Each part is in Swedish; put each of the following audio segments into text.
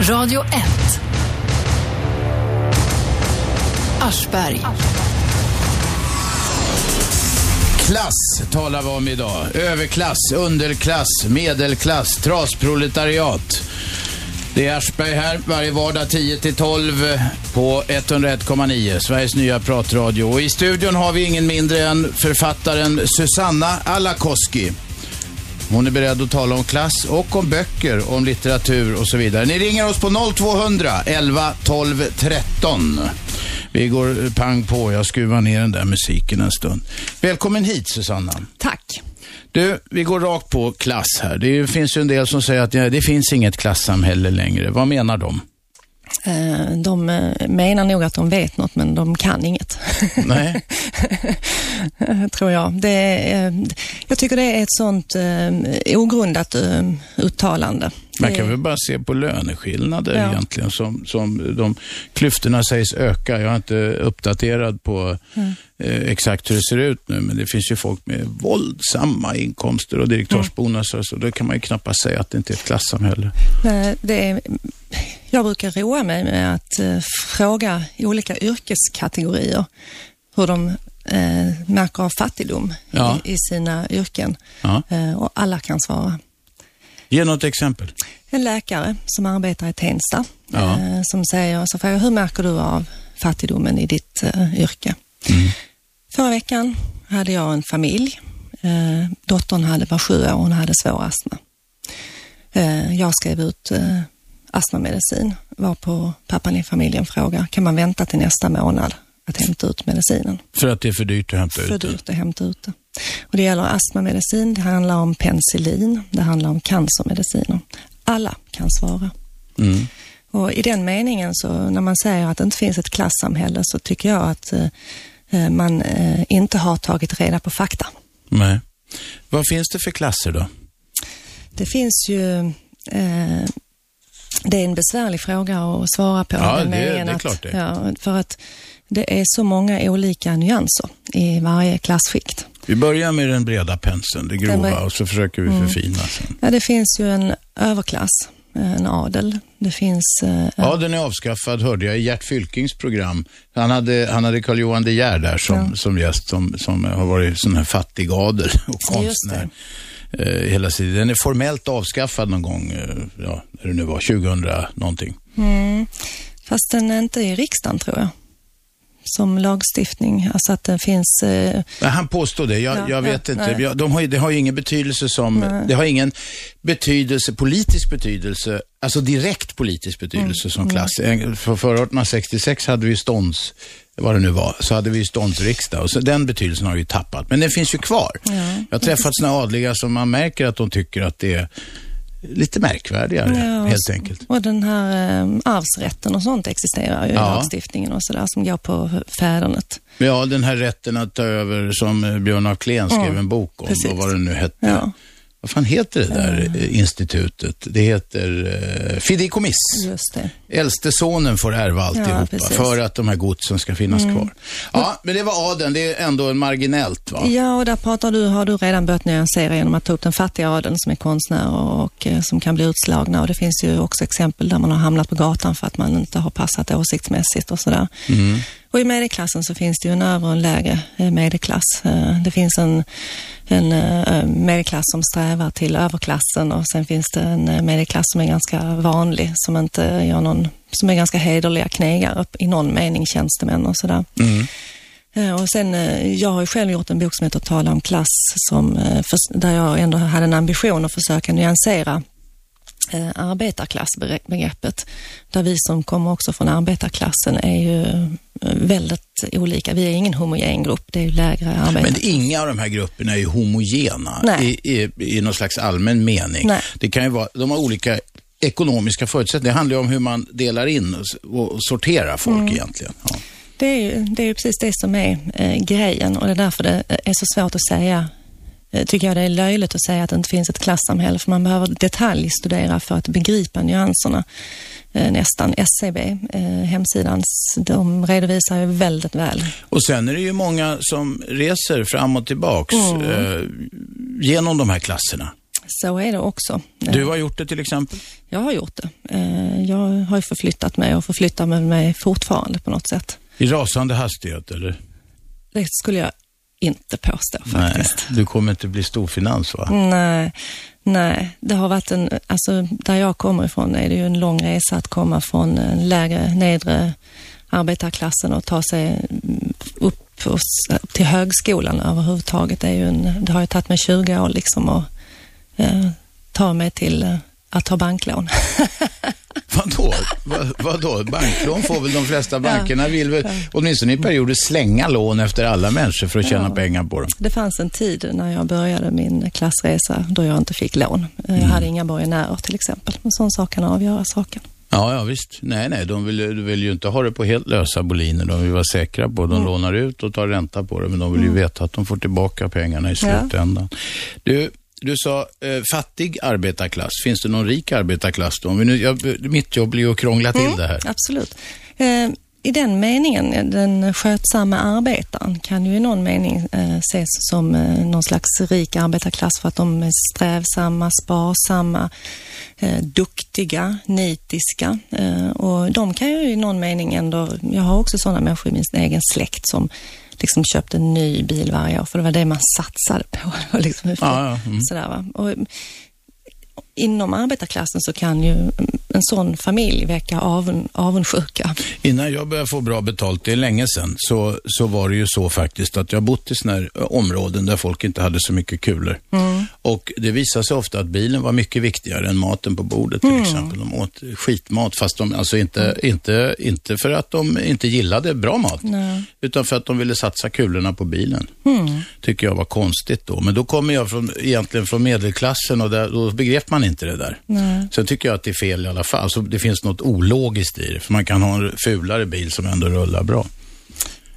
Radio 1. Aschberg. Klass talar vi om idag. Överklass, underklass, medelklass, trasproletariat. Det är Aschberg här varje vardag 10 till 12 på 101,9, Sveriges nya pratradio. Och i studion har vi ingen mindre än författaren Susanna Alakoski. Hon är beredd att tala om klass och om böcker, om litteratur och så vidare. Ni ringer oss på 0200 11 12 13. Vi går pang på. Jag skruvar ner den där musiken en stund. Välkommen hit Susanna. Tack. Du, vi går rakt på klass här. Det finns ju en del som säger att det finns inget klassamhälle längre. Vad menar de? Eh, de eh, menar nog att de vet något, men de kan inget. Nej. Tror jag. Det är, eh, jag tycker det är ett sånt ogrundat uttalande. Man kan väl bara se på löneskillnader ja. egentligen som, som de klyftorna sägs öka. Jag är inte uppdaterad på mm. eh, exakt hur det ser ut nu, men det finns ju folk med våldsamma inkomster och direktörsbonusar, mm. så då kan man ju knappast säga att det inte är ett klassamhälle. Det är, jag brukar roa mig med att eh, fråga olika yrkeskategorier hur de eh, märker av fattigdom ja. i, i, sina yrken. Ja. Eh, och alla kan svara. Ge något exempel. En läkare som arbetar i Tensta ja. eh, som säger, så frågar hur märker du av fattigdomen i ditt eh, yrke? Mm. Förra veckan hade jag en familj. Eh, dottern hade, var sju år och hon hade svår astma. Jag skrev ut eh, astmamedicin var på pappan i familjen frågar, kan man vänta till nästa månad att hämta ut medicinen? För att det är för dyrt att hämta ut det? För dyrt att hämta ut det. Och det gäller astmamedicin, det handlar om penicillin, det handlar om cancermediciner. Alla kan svara. Mm. Och i den meningen så när man säger att det inte finns ett klassamhälle så tycker jag att eh, eh man eh, inte har tagit reda på fakta. Nej. Vad finns det för klasser då? Det finns ju eh, det är en besvärlig fråga att svara på. Ja, det, det, är att, klart det. Ja, för att det är så många olika nyanser i varje klassskikt. Vi börjar med den breda penseln, det grova, den och så försöker vi mm. förfina sen. Ja, det finns ju en överklass, en adel. Det finns... Eh, ja, den är avskaffad, hörde jag i Gert Fylkings program. Han hade, han hade Carl Johan De Geer där som, ja. som gäst, som, som har varit sån här fattig adel och konstnär eh, hela tiden. Den är formellt avskaffad någon gång, eh, ja, när det nu var, 2000 någonting. Mm. Fast den är inte i riksdagen tror jag som lagstiftning. Alltså att det finns... Eh... Han påstår det. Jag, ja, jag vet ja, inte. De har, det har ju ingen betydelse som... Nej. Det har ingen betydelse, politisk betydelse, alltså direkt politisk betydelse mm. som klass. Mm. För före 1866 hade vi stånds vad det nu var, så hade vi ståndsriksdag och så, den betydelsen har vi tappat. Men den finns ju kvar. Ja. Jag har träffat sådana adliga som man märker att de tycker att det är lite märkvärdigare, ja, helt enkelt. Och den här eh, arvsrätten och sånt existerar ju ja. i lagstiftningen och sådär som går på fädernet. Ja, den här rätten att ta över som Björn af Kleen skrev mm, en bok om, precis. och vad det nu hette. Ja vad fan heter det där mm. institutet? Det heter eh, fideikommiss. Äldste sonen får ärva alltihopa ja, för att de här godsen ska finnas mm. kvar. Ja, men det var adeln. Det är ändå marginellt va? Ja, och där pratar du, har du redan börjat nyansera genom att ta upp den fattiga adeln som är konstnärer och, och eh, som kan bli utslagna. Och det finns ju också exempel där man har hamnat på gatan för att man inte har passat åsiktsmässigt och sådär. Mm. Och i medelklassen så finns det ju en övre och en lägre eh, medelklass. Eh, det finns en, en eh, medelklass som strävar till överklassen och sen finns det en medelklass som är ganska vanlig, som inte gör någon, som är ganska hederliga knegare i någon mening, tjänstemän och sådär. Mm. Och sen, jag har ju själv gjort en bok som heter Tala om klass, som, där jag ändå hade en ambition att försöka nyansera eh, arbetarklassbegreppet. Där vi som kommer också från arbetarklassen är ju väldigt olika. Vi är ingen homogen grupp, det är ju lägre arbetare. Men inga av de här grupperna är ju homogena i, i, i någon slags allmän mening. Nej. Det kan ju vara, de har olika ekonomiska förutsättningar. Det handlar ju om hur man delar in och, och sorterar folk mm. egentligen. Ja. Det är, ju, det är ju precis det som är eh, grejen och det är därför det är så svårt att säga tycker jag det är löjligt att säga att det inte finns ett klassamhälle, för man behöver detaljstudera för att begripa nyanserna. Eh, nästan. SCB, eh, hemsidans, de redovisar ju väldigt väl. Och sen är det ju många som reser fram och tillbaks mm. genom de här klasserna. Så är det också. Du har gjort det till exempel? Jag har gjort det. Eh, jag har ju förflyttat mig och förflyttar mig fortfarande på något sätt. I rasande hastighet eller? Det skulle jag inte påstå faktiskt. Nej, du kommer inte bli storfinans va? Nej, nej. Det har varit en, alltså där jag kommer ifrån är det ju en lång resa att komma från lägre, nedre arbetarklassen och ta sig upp till högskolan överhuvudtaget. Det, är ju en, det har ju tagit mig 20 år liksom att eh, ta mig till eh, att ta banklån. Vadå? Vad, vadå? Banklån får väl de flesta bankerna, vill väl åtminstone i perioder slänga lån efter alla människor för att tjäna ja. pengar på dem. Det fanns en tid när jag började min klassresa då jag inte fick lån. Jag mm. hade inga borgenärer till exempel. En sån sak kan avgöra saken. Ja, ja visst. Nej, nej, de vill, vill ju inte ha det på helt lösa boliner. De vill vara säkra på De mm. lånar ut och tar ränta på det, men de vill ju mm. veta att de får tillbaka pengarna i slutändan. Ja. Du, du sa eh, fattig arbetarklass. Finns det någon rik arbetarklass då? Om vi nu, jag, mitt jobb blir ju att krångla till mm, det här. Absolut. Eh, I den meningen, den skötsamma arbetaren kan ju i någon mening eh, ses som eh, någon slags rik arbetarklass för att de är strävsamma, sparsamma, eh, duktiga, nitiska. Eh, och de kan ju i någon mening ändå, jag har också sådana människor i min egen släkt som liksom köpte en ny bil varje år, för det var det man satsade på. liksom, ja, ja. Mm. Sådär, va? Och, inom arbetarklassen så kan ju en sån familj väcka avun, avundsjuka. Innan jag började få bra betalt, det är länge sedan, så, så var det ju så faktiskt att jag bott i sådana här områden där folk inte hade så mycket kulor. Mm. Och det visade sig ofta att bilen var mycket viktigare än maten på bordet till mm. exempel. De åt skitmat, fast de, alltså inte, inte, inte för att de inte gillade bra mat, Nej. utan för att de ville satsa kulorna på bilen. Mm. Tycker jag var konstigt då. Men då kommer jag från, egentligen från medelklassen och där, då begrep man inte det där. Nej. Sen tycker jag att det är fel i alla fall. Alltså, det finns något ologiskt i det, för man kan ha en fulare bil som ändå rullar bra.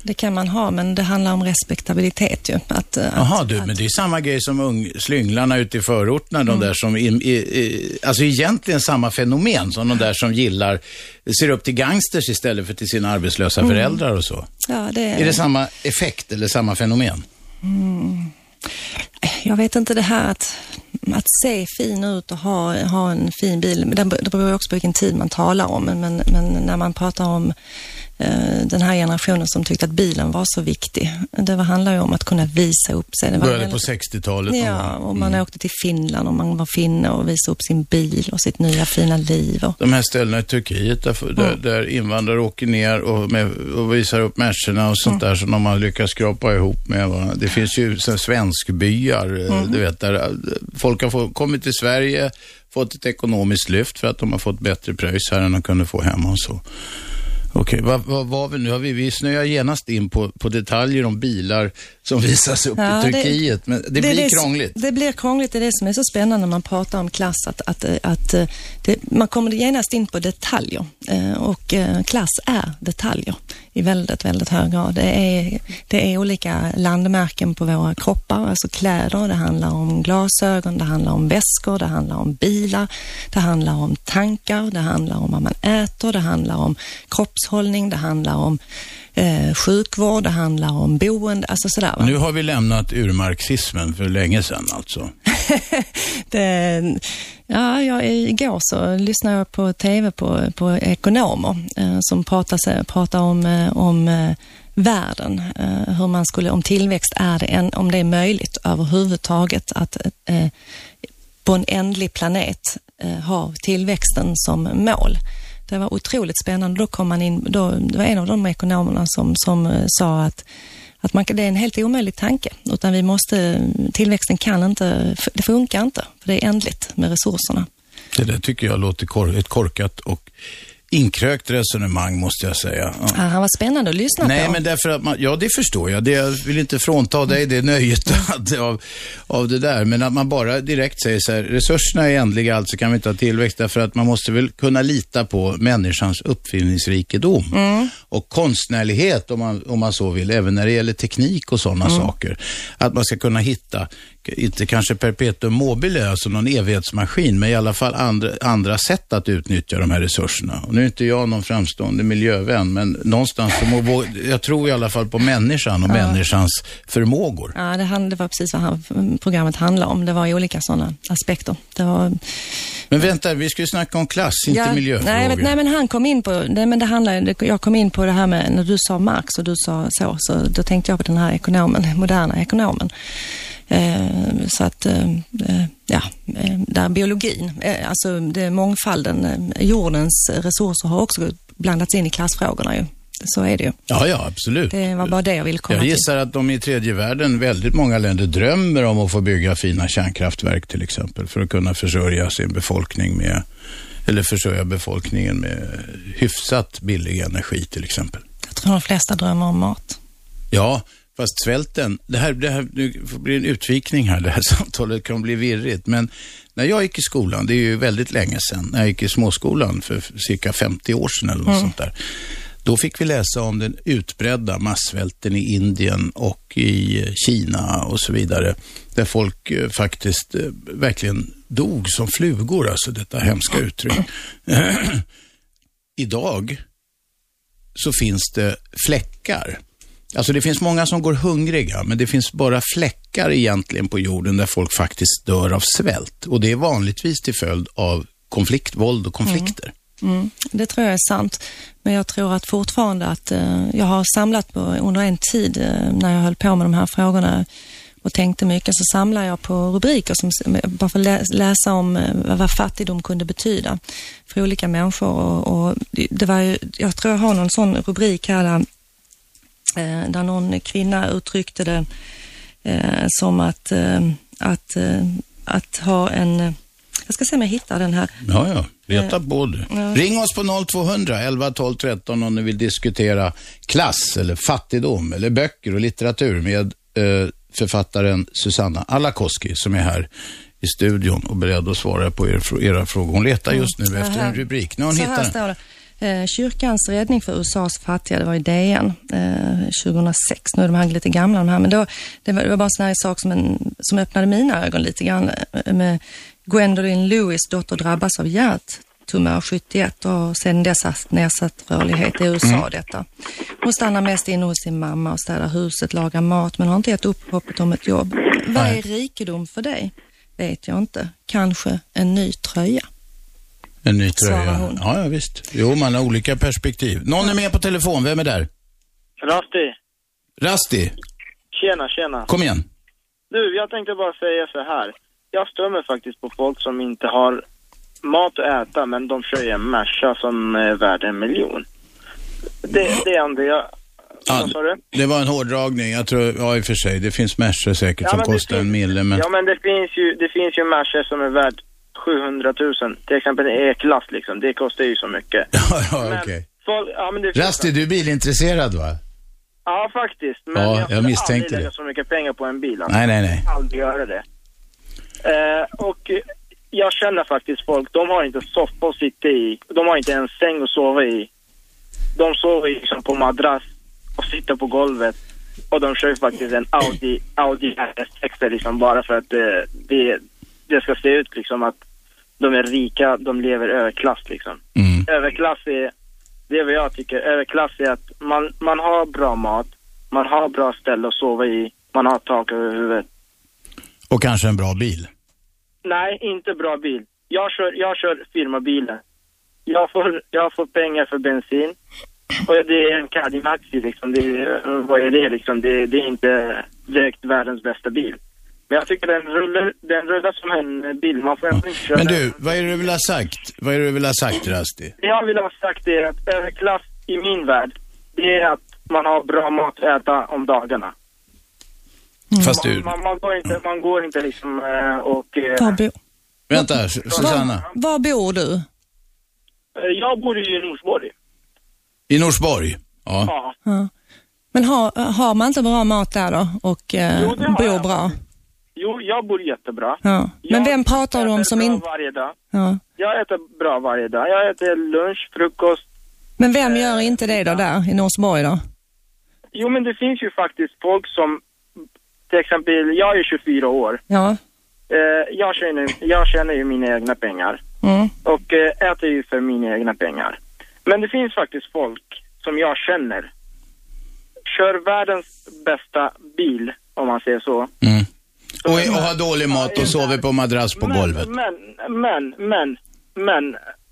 Det kan man ha, men det handlar om respektabilitet ju. Jaha, du, att... men det är samma grej som ung, slynglarna ute i förorterna, mm. de där som, i, i, alltså egentligen samma fenomen som de där som gillar, ser upp till gangsters istället för till sina arbetslösa mm. föräldrar och så. Ja, det är... är det samma effekt eller samma fenomen? Mm. Jag vet inte det här att att se fin ut och ha, ha en fin bil, det beror också på vilken tid man talar om, men, men när man pratar om den här generationen som tyckte att bilen var så viktig. Det handlar ju om att kunna visa upp sig. Det var Började på 60-talet? Ja, och man mm. åkte till Finland och man var finne och visade upp sin bil och sitt nya fina liv. Och... De här ställena i Turkiet där, mm. där, där invandrare åker ner och, med, och visar upp människorna och sånt mm. där som de har lyckats skrapa ihop med. Va? Det finns ju svenskbyar, eh, mm. du vet, där eh, folk har få, kommit till Sverige, fått ett ekonomiskt lyft för att de har fått bättre pröjs här än de kunde få hemma och så. Okej, vad, vad var vi nu? Har vi, vi snöar genast in på, på detaljer om bilar som visas upp ja, i Turkiet, det, men det, det blir det, krångligt. Det blir krångligt, det är det som är så spännande när man pratar om klass, att, att, att det, man kommer genast in på detaljer eh, och eh, klass är detaljer i väldigt, väldigt hög grad. Det är, det är olika landmärken på våra kroppar, alltså kläder, det handlar om glasögon, det handlar om väskor, det handlar om bilar, det handlar om tankar, det handlar om vad man äter, det handlar om kroppshållning, det handlar om eh, sjukvård, det handlar om boende, alltså sådär. Va? Nu har vi lämnat urmarxismen för länge sedan alltså. det, ja, jag, igår så lyssnade jag på tv på, på ekonomer eh, som pratar, pratar om, eh, om eh, världen, eh, hur man skulle, om tillväxt är det, en, om det är möjligt överhuvudtaget att på en ändlig planet ha tillväxten som mål. Det var otroligt spännande. Då kom man in, då, det var en av de ekonomerna som, som eh, sa att, att man, det är en helt omöjlig tanke, utan vi måste, tillväxten kan inte, det funkar inte, för det är ändligt med resurserna. Det där tycker jag låter ett korkat och inkrökt resonemang måste jag säga. Ja. Han var spännande att lyssna Nej, på. Nej, men därför att man, ja det förstår jag. Det, jag vill inte frånta dig det nöjet av, av det där. Men att man bara direkt säger så här, resurserna är ändliga, alltså kan vi inte ha tillväxt. Därför att man måste väl kunna lita på människans uppfinningsrikedom. Mm. Och konstnärlighet om man, om man så vill, även när det gäller teknik och sådana mm. saker. Att man ska kunna hitta inte kanske perpetuum mobile, alltså någon evighetsmaskin, men i alla fall andra, andra sätt att utnyttja de här resurserna. Och nu är inte jag någon framstående miljövän, men någonstans må, jag tror i alla fall på människan och ja. människans förmågor. Ja, det, det var precis vad han, programmet handlade om. Det var olika sådana aspekter. Var... Men vänta, vi ska ju snacka om klass, inte ja, miljöfrågor. Nej, men, nej, men han kom in på, nej, men det handlar, jag kom in på det här med, när du sa Marx och du sa så, så då tänkte jag på den här ekonomen, moderna ekonomen. Eh, så att, eh, eh ja, där biologin, alltså det, mångfalden, jordens resurser har också blandats in i klassfrågorna ju. Så är det ju. Ja, ja, absolut. Det var bara det jag ville komma till. Jag gissar till. att de i tredje världen, väldigt många länder drömmer om att få bygga fina kärnkraftverk till exempel för att kunna försörja sin befolkning med, eller försörja befolkningen med hyfsat billig energi till exempel. Jag tror de flesta drömmer om mat. Ja, fast svälten, det här, det här det blir en utvikning här, det här samtalet kan bli virrigt, men när jag gick i skolan, det är ju väldigt länge sedan, när jag gick i småskolan för cirka 50 år sedan eller något mm. sånt där, då fick vi läsa om den utbredda massvälten i Indien och i Kina och så vidare. Där folk eh, faktiskt eh, verkligen dog som flugor, alltså detta hemska uttryck. Idag så finns det fläckar. Alltså det finns många som går hungriga, men det finns bara fläckar egentligen på jorden där folk faktiskt dör av svält. Och det är vanligtvis till följd av konflikt, våld och konflikter. Mm. Mm, det tror jag är sant. Men jag tror att fortfarande att eh, jag har samlat på under en tid eh, när jag höll på med de här frågorna och tänkte mycket så samlar jag på rubriker som bara för att läsa om eh, vad fattigdom kunde betyda för olika människor. Och, och det var ju, jag tror jag har någon sån rubrik här där, eh, där någon kvinna uttryckte det eh, som att, eh, att, att ha en jag ska se om jag hittar den här. Ja, ja. Leta på du. Ja. Ring oss på 0200 11 12 13 om ni vill diskutera klass eller fattigdom eller böcker och litteratur med eh, författaren Susanna Alakoski som är här i studion och beredd att svara på er, era frågor. Hon letar just nu mm. efter en rubrik. Nu har hon hittat den. Eh, kyrkans räddning för USAs fattiga, det var i DN eh, 2006. Nu är de här lite gamla de här, men då, det, var, det var bara en sån här sak som, en, som öppnade mina ögon lite grann eh, med Gwendolyn Lewis dotter drabbas av hjärttumör 71 och sedan dess haft nedsatt rörlighet i USA mm. detta. Hon stannar mest inne hos sin mamma och städar huset, lagar mat men har inte gett upp hoppet om ett jobb. Vad är rikedom för dig? Vet jag inte. Kanske en ny tröja. En ny tröja. Ja, ja, visst. Jo, man har olika perspektiv. Någon är med på telefon. Vem är där? Rasti. Rasti? Tjena, tjena. Kom igen. Du, jag tänkte bara säga så här jag stör mig faktiskt på folk som inte har mat att äta men de kör en Merca som är värd en miljon. Det, det är ändå jag... Ja, det var en hårdragning. Jag tror, ja i och för sig, det finns Merca säkert ja, som kostar finns, en mille. Men... Ja men det finns ju, det finns ju Merca som är värd 700 000. Till exempel en E-klass liksom, det kostar ju så mycket. ja, ja okej. Okay. Ja, Rasti, du är bilintresserad va? Ja, faktiskt. Men ja, jag, jag misstänkte aldrig lägga så mycket pengar på en bil. Alltså. Nej, nej, nej. Aldrig göra det. Eh, och jag känner faktiskt folk, de har inte soffa att sitta i. De har inte en säng att sova i. De sover liksom på madrass och sitter på golvet. Och de kör faktiskt en Audi, Audi S6 liksom bara för att det, det, det ska se ut liksom att de är rika, de lever överklass liksom. Mm. Överklass är, det är vad jag tycker, överklass är att man, man har bra mat, man har bra ställe att sova i, man har tak över huvudet. Och kanske en bra bil? Nej, inte bra bil. Jag kör, jag kör firmabilen. Jag får, jag får pengar för bensin. Och det är en Cadillac liksom. Det, vad är det liksom? Det, det är inte direkt världens bästa bil. Men jag tycker den rullar, den rullar som en bil. Man får inte köra. Men du, vad är det du vill ha sagt? Vad är det du vill ha sagt, Rasti? Det jag vill ha sagt är att överklass i min värld, det är att man har bra mat att äta om dagarna. Mm. Fast du... Man, man, går inte, man går inte liksom eh, och... Eh, var bo... Vänta, Susanna. Var, var bor du? Eh, jag bor i Norsborg. I Norsborg? Ja. ja. ja. Men har, har man inte bra mat där då och eh, jo, bor jag. bra? Jo, jag bor jättebra. Ja. Men jag vem pratar du om som inte... varje dag. Ja. Jag äter bra varje dag. Jag äter lunch, frukost. Men vem gör inte det då där i Norsborg då? Jo, men det finns ju faktiskt folk som till exempel, jag är 24 år. Ja. Eh, jag, tjänar, jag tjänar ju mina egna pengar. Mm. Och eh, äter ju för mina egna pengar. Men det finns faktiskt folk som jag känner kör världens bästa bil, om man säger så. Mm. Och, och har dålig mat och sover på madrass på men, golvet. Men, men, men, men,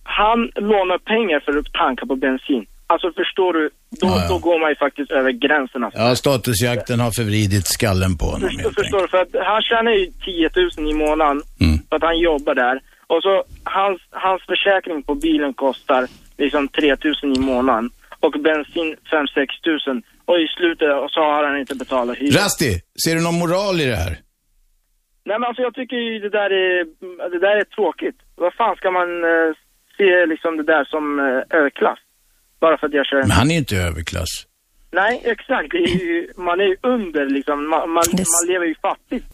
han lånar pengar för att tanka på bensin. Alltså förstår du, då, Ja, ja. då går man ju faktiskt över gränsen. Alltså. Ja, statusjakten har förvridit skallen på honom Förstår, förstår du? För att han tjänar ju 10 000 i månaden Mm. för att han jobbar där. Och så hans, hans försäkring på bilen kostar liksom 3 000 i månaden. Och bensin 5-6 000. Och i slutet så har han inte betalat hyra. Rasti, ser du någon moral i det här? Nej men alltså jag tycker ju det där är, det där är tråkigt. Vad fan ska man eh, se liksom det där som eh, överklass? Bara för att jag kör en... Men han är ju inte överklass. Nej exakt, det är ju, man är ju under liksom. Man, man, man lever ju fattigt.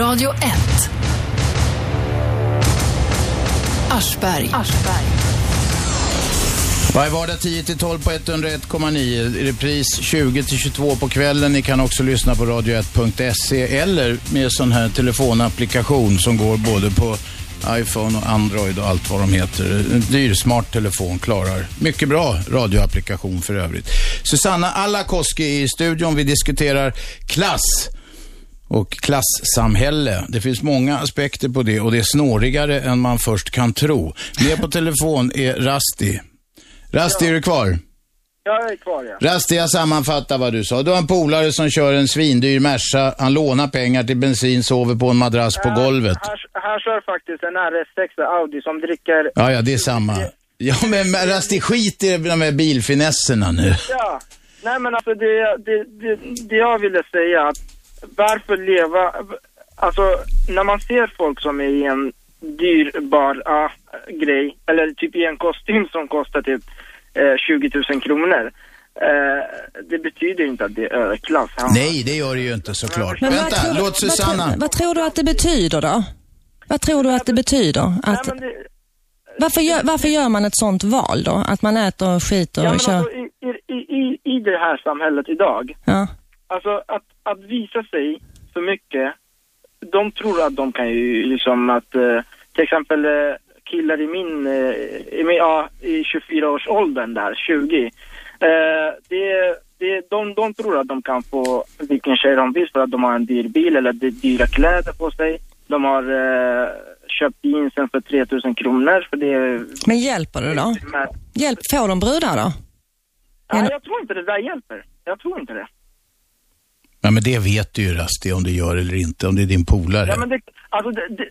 Radio 1. Aschberg. Varje vardag 10-12 på 101,9. Repris 20-22 på kvällen. Ni kan också lyssna på radio1.se eller med sån här telefonapplikation som går både på iPhone och Android och allt vad de heter. En dyr smart telefon klarar mycket bra radioapplikation för övrigt. Susanna Alakoski i studion. Vi diskuterar klass och klassamhälle. Det finns många aspekter på det och det är snårigare än man först kan tro. Med på telefon är Rasti. Rasti, är du kvar? Jag är kvar ja. Rasti, jag sammanfattar vad du sa. Du har en polare som kör en svindyr Merca. Han lånar pengar till bensin, sover på en madrass på golvet. Han, han kör faktiskt en RS6 Audi som dricker... Ja, ja, det är samma. Ja, men Rasti, skit i de här bilfinesserna nu. Ja. Nej men alltså det, det, det, det jag ville säga att varför leva... Alltså när man ser folk som är i en dyrbar ah, grej, eller typ i en kostym som kostar typ eh, 20 000 kronor. Eh, det betyder inte att det är överklass. Nej, det gör det ju inte såklart. Men Vänta, vad, tror, låt Susanna. Vad, tror- vad tror du att det betyder då? Vad tror du att det betyder? Nej, Att, men det, varför, gör, varför gör man ett sånt val då? Att man äter och skiter ja, och men kör... alltså, i, i, i, I det här samhället idag, Ja. Alltså att, att visa sig för mycket, de tror att de kan ju liksom att, eh, till exempel eh, killar i min, eh, i, min ja, i 24-årsåldern där, 20, eh, det, det, de, de tror att de kan få vilken tjej de vill för att de har en dyr bil eller dy- dyra kläder på sig. De har eh, köpt jeansen för 3000 kronor för det. Men hjälper det då? Hjälp, får de brudar då? ja, jag tror inte det där hjälper. Jag tror inte det. Ja, men det vet du ju Rasti om du gör eller inte, om det är din polare. Ja, men det, alltså det, det,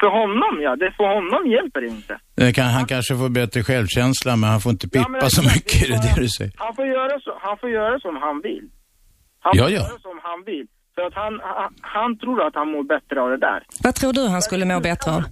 för honom ja, det för honom hjälper det inte. Det Kan, han kanske får bättre självkänsla, men han får inte pippa Ja, men så mycket, är det det du säger? Han får göra, så, han får göra som han vill. Han Ja, får ja. göra som han vill. För att han, han, han tror att han mår bättre av det där. Vad tror du han skulle må bättre av?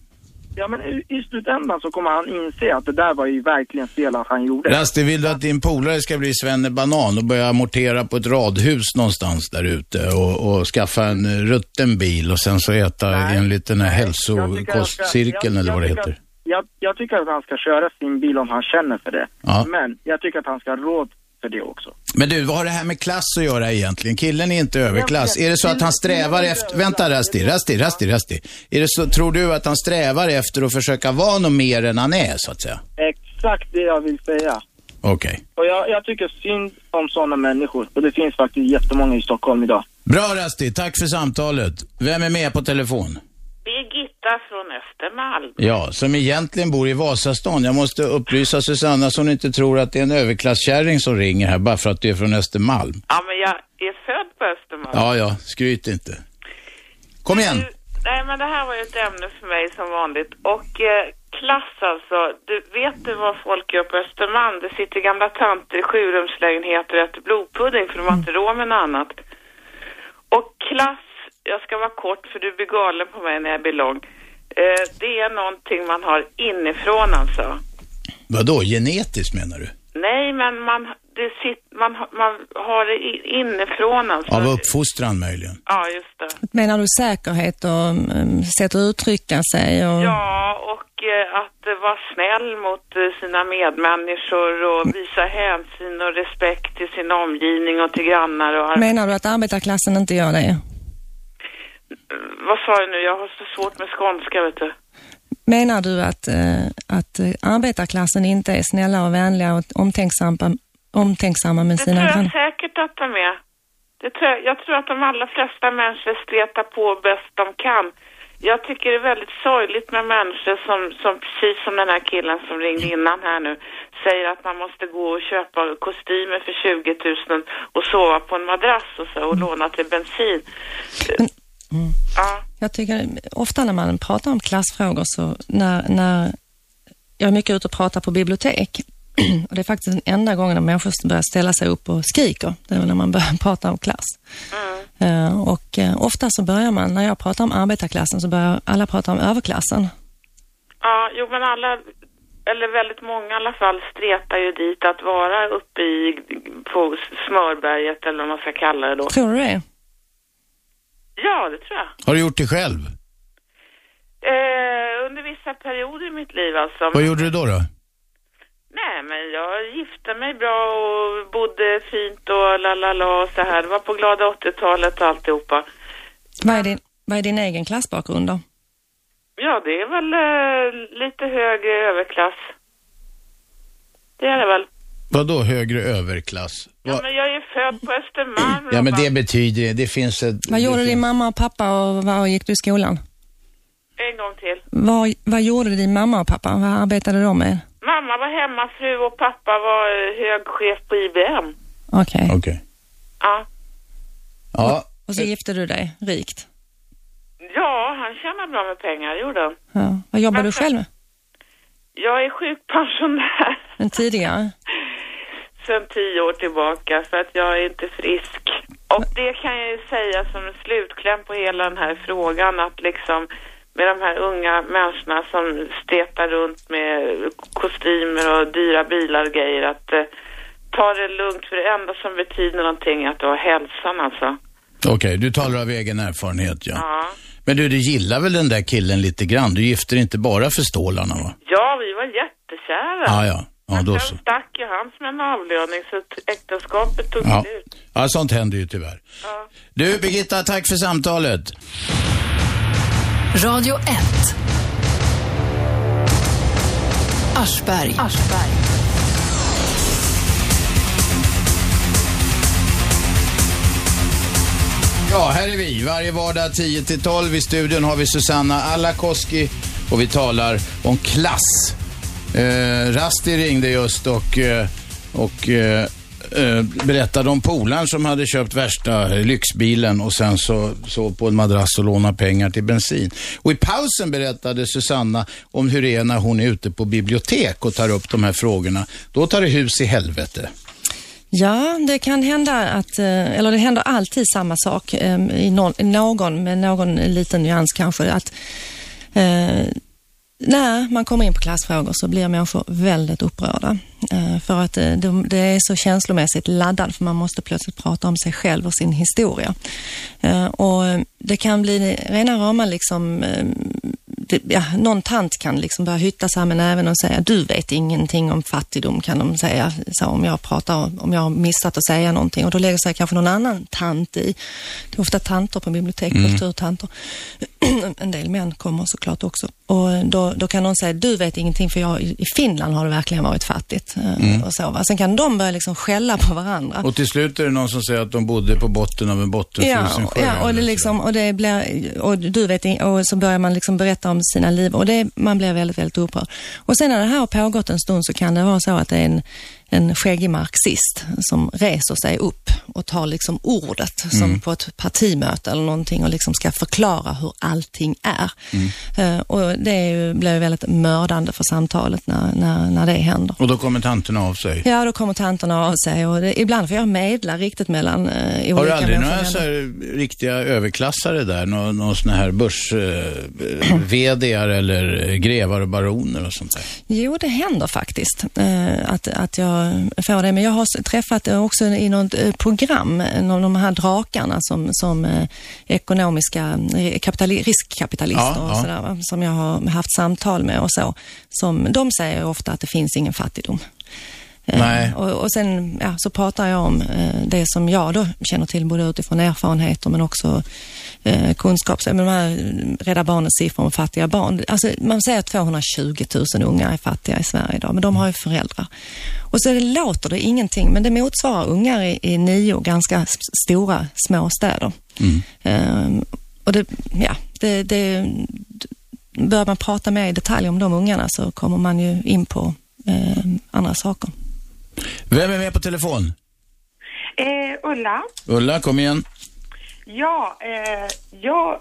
Ja, men i, slutändan så kommer han inse att det där var ju verkligen fel att han gjorde. Rasti, vill du att din polare ska bli Svenne Banan och börja amortera på ett radhus någonstans där ute och, och skaffa en rutten bil och sen så äta Nej. enligt den här hälsokostcirkeln eller vad det heter? Jag, jag tycker att han ska köra sin bil om han känner för det. Ja. Men jag tycker att han ska ha råd för det också. Men du, vad har det här med klass att göra egentligen? Killen är inte överklass. Är det så att han strävar efter... Vänta, Rasti, Rasti, Rasti, Rasti. Är det så, tror du att han strävar efter att försöka vara något mer än han är, så att säga? Exakt det jag vill säga. Okej. Och jag, jag tycker synd om sådana människor. Och det finns faktiskt jättemånga i Stockholm idag. Bra Rasti, tack för samtalet. Vem är med på telefon? Birgitta från Östermalm. Ja, som egentligen bor i Vasastan. Jag måste upplysa Susanna så hon inte tror att det är en överklasskärring som ringer här bara för att du är från Östermalm. Ja, men jag är född på Östermalm. Ja, ja, skryt inte. Kom igen. Du, nej, men det här var ju ett ämne för mig som vanligt. Och eh, klass alltså. Du, vet du vad folk gör på Östermalm? Det sitter gamla tanter i sjurumslägenheter och äter blodpudding för de har inte råd med något annat. Och klass, jag ska vara kort för du blir galen på mig när jag blir lång. Eh, det är någonting man har inifrån alltså. Vadå, genetiskt menar du? Nej, men man, det sit, man, man har det inifrån alltså. Av uppfostran möjligen? Ja, just det. Menar du säkerhet och um, sätt att uttrycka sig? Och... Ja, och uh, att vara snäll mot uh, sina medmänniskor och visa hänsyn och respekt till sin omgivning och till grannar. Och Menar du att arbetarklassen inte gör det? Vad sa du nu? Jag har så svårt med skånska, vet du. Menar du att, eh, att arbetarklassen inte är snälla och vänliga och omtänksamma, omtänksamma med det sina Det tror jag säkert att de är. Det tror jag, jag tror att de allra flesta människor stretar på bäst de kan. Jag tycker det är väldigt sorgligt med människor som, som precis som den här killen som ringde innan här nu, säger att man måste gå och köpa kostymer för 20 000 och sova på en madrass och så och låna till bensin. Men, mm. Ja. Jag tycker ofta när man pratar om klassfrågor så när, när jag är mycket ute och pratar på bibliotek och det är faktiskt den enda gången människor börjar ställa sig upp och skriker. Det är när man börjar prata om klass. Mm. Uh, och uh, ofta så börjar man, när jag pratar om arbetarklassen så börjar alla prata om överklassen. Ja, jo men alla, eller väldigt många i alla fall, stretar ju dit att vara uppe i, på smörberget eller vad man ska kalla det då. Tror du det? Ja, det tror jag. Har du gjort det själv? Eh, under vissa perioder i mitt liv alltså. Vad gjorde du då då? Nej, men jag gifte mig bra och bodde fint och la la la och så här. Det var på glada 80-talet och alltihopa. Vad är din, vad är din egen klassbakgrund då? Ja, det är väl eh, lite högre överklass. Det är det väl. Vad då högre överklass? Ja, men jag är född på Östermalm. Ja, men det betyder det. Det finns ett... Vad gjorde finns... din mamma och pappa och var gick du i skolan? En gång till. Vad, vad gjorde din mamma och pappa? Vad arbetade de med? Mamma var hemmafru och pappa var hög chef på IBM. Okej. Okay. Okay. Ja. Ja. Och, och så gifte du dig rikt? Ja, han tjänar bra med pengar, gjorde han. Ja. Vad jobbar men, du själv med? Jag är sjukpensionär. Men tidigare? Sen tio år tillbaka för att jag är inte frisk. Och det kan jag ju säga som en slutkläm på hela den här frågan att liksom med de här unga människorna som stretar runt med kostymer och dyra bilar och grejer att eh, ta det lugnt för det enda som betyder någonting är att du har hälsan alltså. Okej, okay, du talar av egen erfarenhet ja. ja. Men du, du gillar väl den där killen lite grann? Du gifter inte bara för stålarna va? Ja, vi var jättekära. Ja, ja. Ja, då sen stack ju han som en avlöning så äktenskapet tog ja. slut. Ja, sånt händer ju tyvärr. Ja. Du, Birgitta, tack för samtalet. Radio 1. Aschberg. Aschberg. Ja, här är vi. Varje vardag 10-12 i studion har vi Susanna Alakoski och vi talar om klass. Eh, Rasti ringde just och, eh, och eh, eh, berättade om polaren som hade köpt värsta lyxbilen och sen så sov på en madrass och lånade pengar till bensin. Och i pausen berättade Susanna om hur det är när hon är ute på bibliotek och tar upp de här frågorna. Då tar det hus i helvete. Ja, det kan hända att, eh, eller det händer alltid samma sak i någon, med någon liten nyans kanske, att eh, när man kommer in på klassfrågor så blir människor väldigt upprörda. Eh, för att eh, det är så känslomässigt laddad för man måste plötsligt prata om sig själv och sin historia. Eh, och det kan bli rena rama liksom det, ja, någon tant kan liksom börja hytta sig med näven och säga du vet ingenting om fattigdom kan de säga så om jag pratar om jag har missat att säga någonting och då lägger sig kanske någon annan tant i. Det är ofta tanter på bibliotek, mm. kulturtanter. en del män kommer såklart också. Och då, då kan någon säga du vet ingenting för jag, i Finland har det verkligen varit fattigt. Eh, mm. Och så, va? Sen kan de börja liksom skälla på varandra. Och till slut är det någon som säger att de bodde på botten av en bottenfrusen ja, sjö. Ja, och, det liksom, och, det blir, och du vet, och så börjar man liksom berätta om sina liv och det, man blir väldigt, väldigt upprörd. Och sen när det här har pågått en stund så kan det vara så att det är en en skäggig marxist som reser sig upp och tar liksom ordet mm. som på ett partimöte eller någonting och liksom ska förklara hur allting är. Mm. Uh, och det är ju, blir väldigt mördande för samtalet när, när, när det händer. Och då kommer tanterna av sig? Ja, då kommer tanterna av sig och det, ibland får jag medla riktigt mellan uh, olika Har du aldrig några så riktiga överklassare där? Nå, någon sån här börs uh, eller grevar och baroner och sånt där? Jo, det händer faktiskt. Uh, att, att jag jag får det. Men jag har träffat eh, också i något eh, program, eh, någon av de här drakarna som, som ekonomiska kapitali- riskkapitalister Ja, och ja. sådär, va, som jag har haft samtal med och så. Som, de säger ofta att det finns ingen fattigdom. Eh, Nej. Och, och sen ja, så pratar jag om eh, det som jag då känner till både utifrån erfarenheter men också eh, kunskap. Men de här Rädda Barnens siffror om fattiga barn. Alltså, man säger att 220 000 unga är fattiga i Sverige idag, men de har ju föräldrar. Och så låter det ingenting, men det motsvarar ungar i, i nio ganska stora små städer. Eh, och det, ja, det, det, börjar man prata mer i detalj om de ungarna så kommer man ju in på eh, andra saker. Vem är med på telefon? Eh, Ulla? Ulla, kom igen. Ja, eh, jag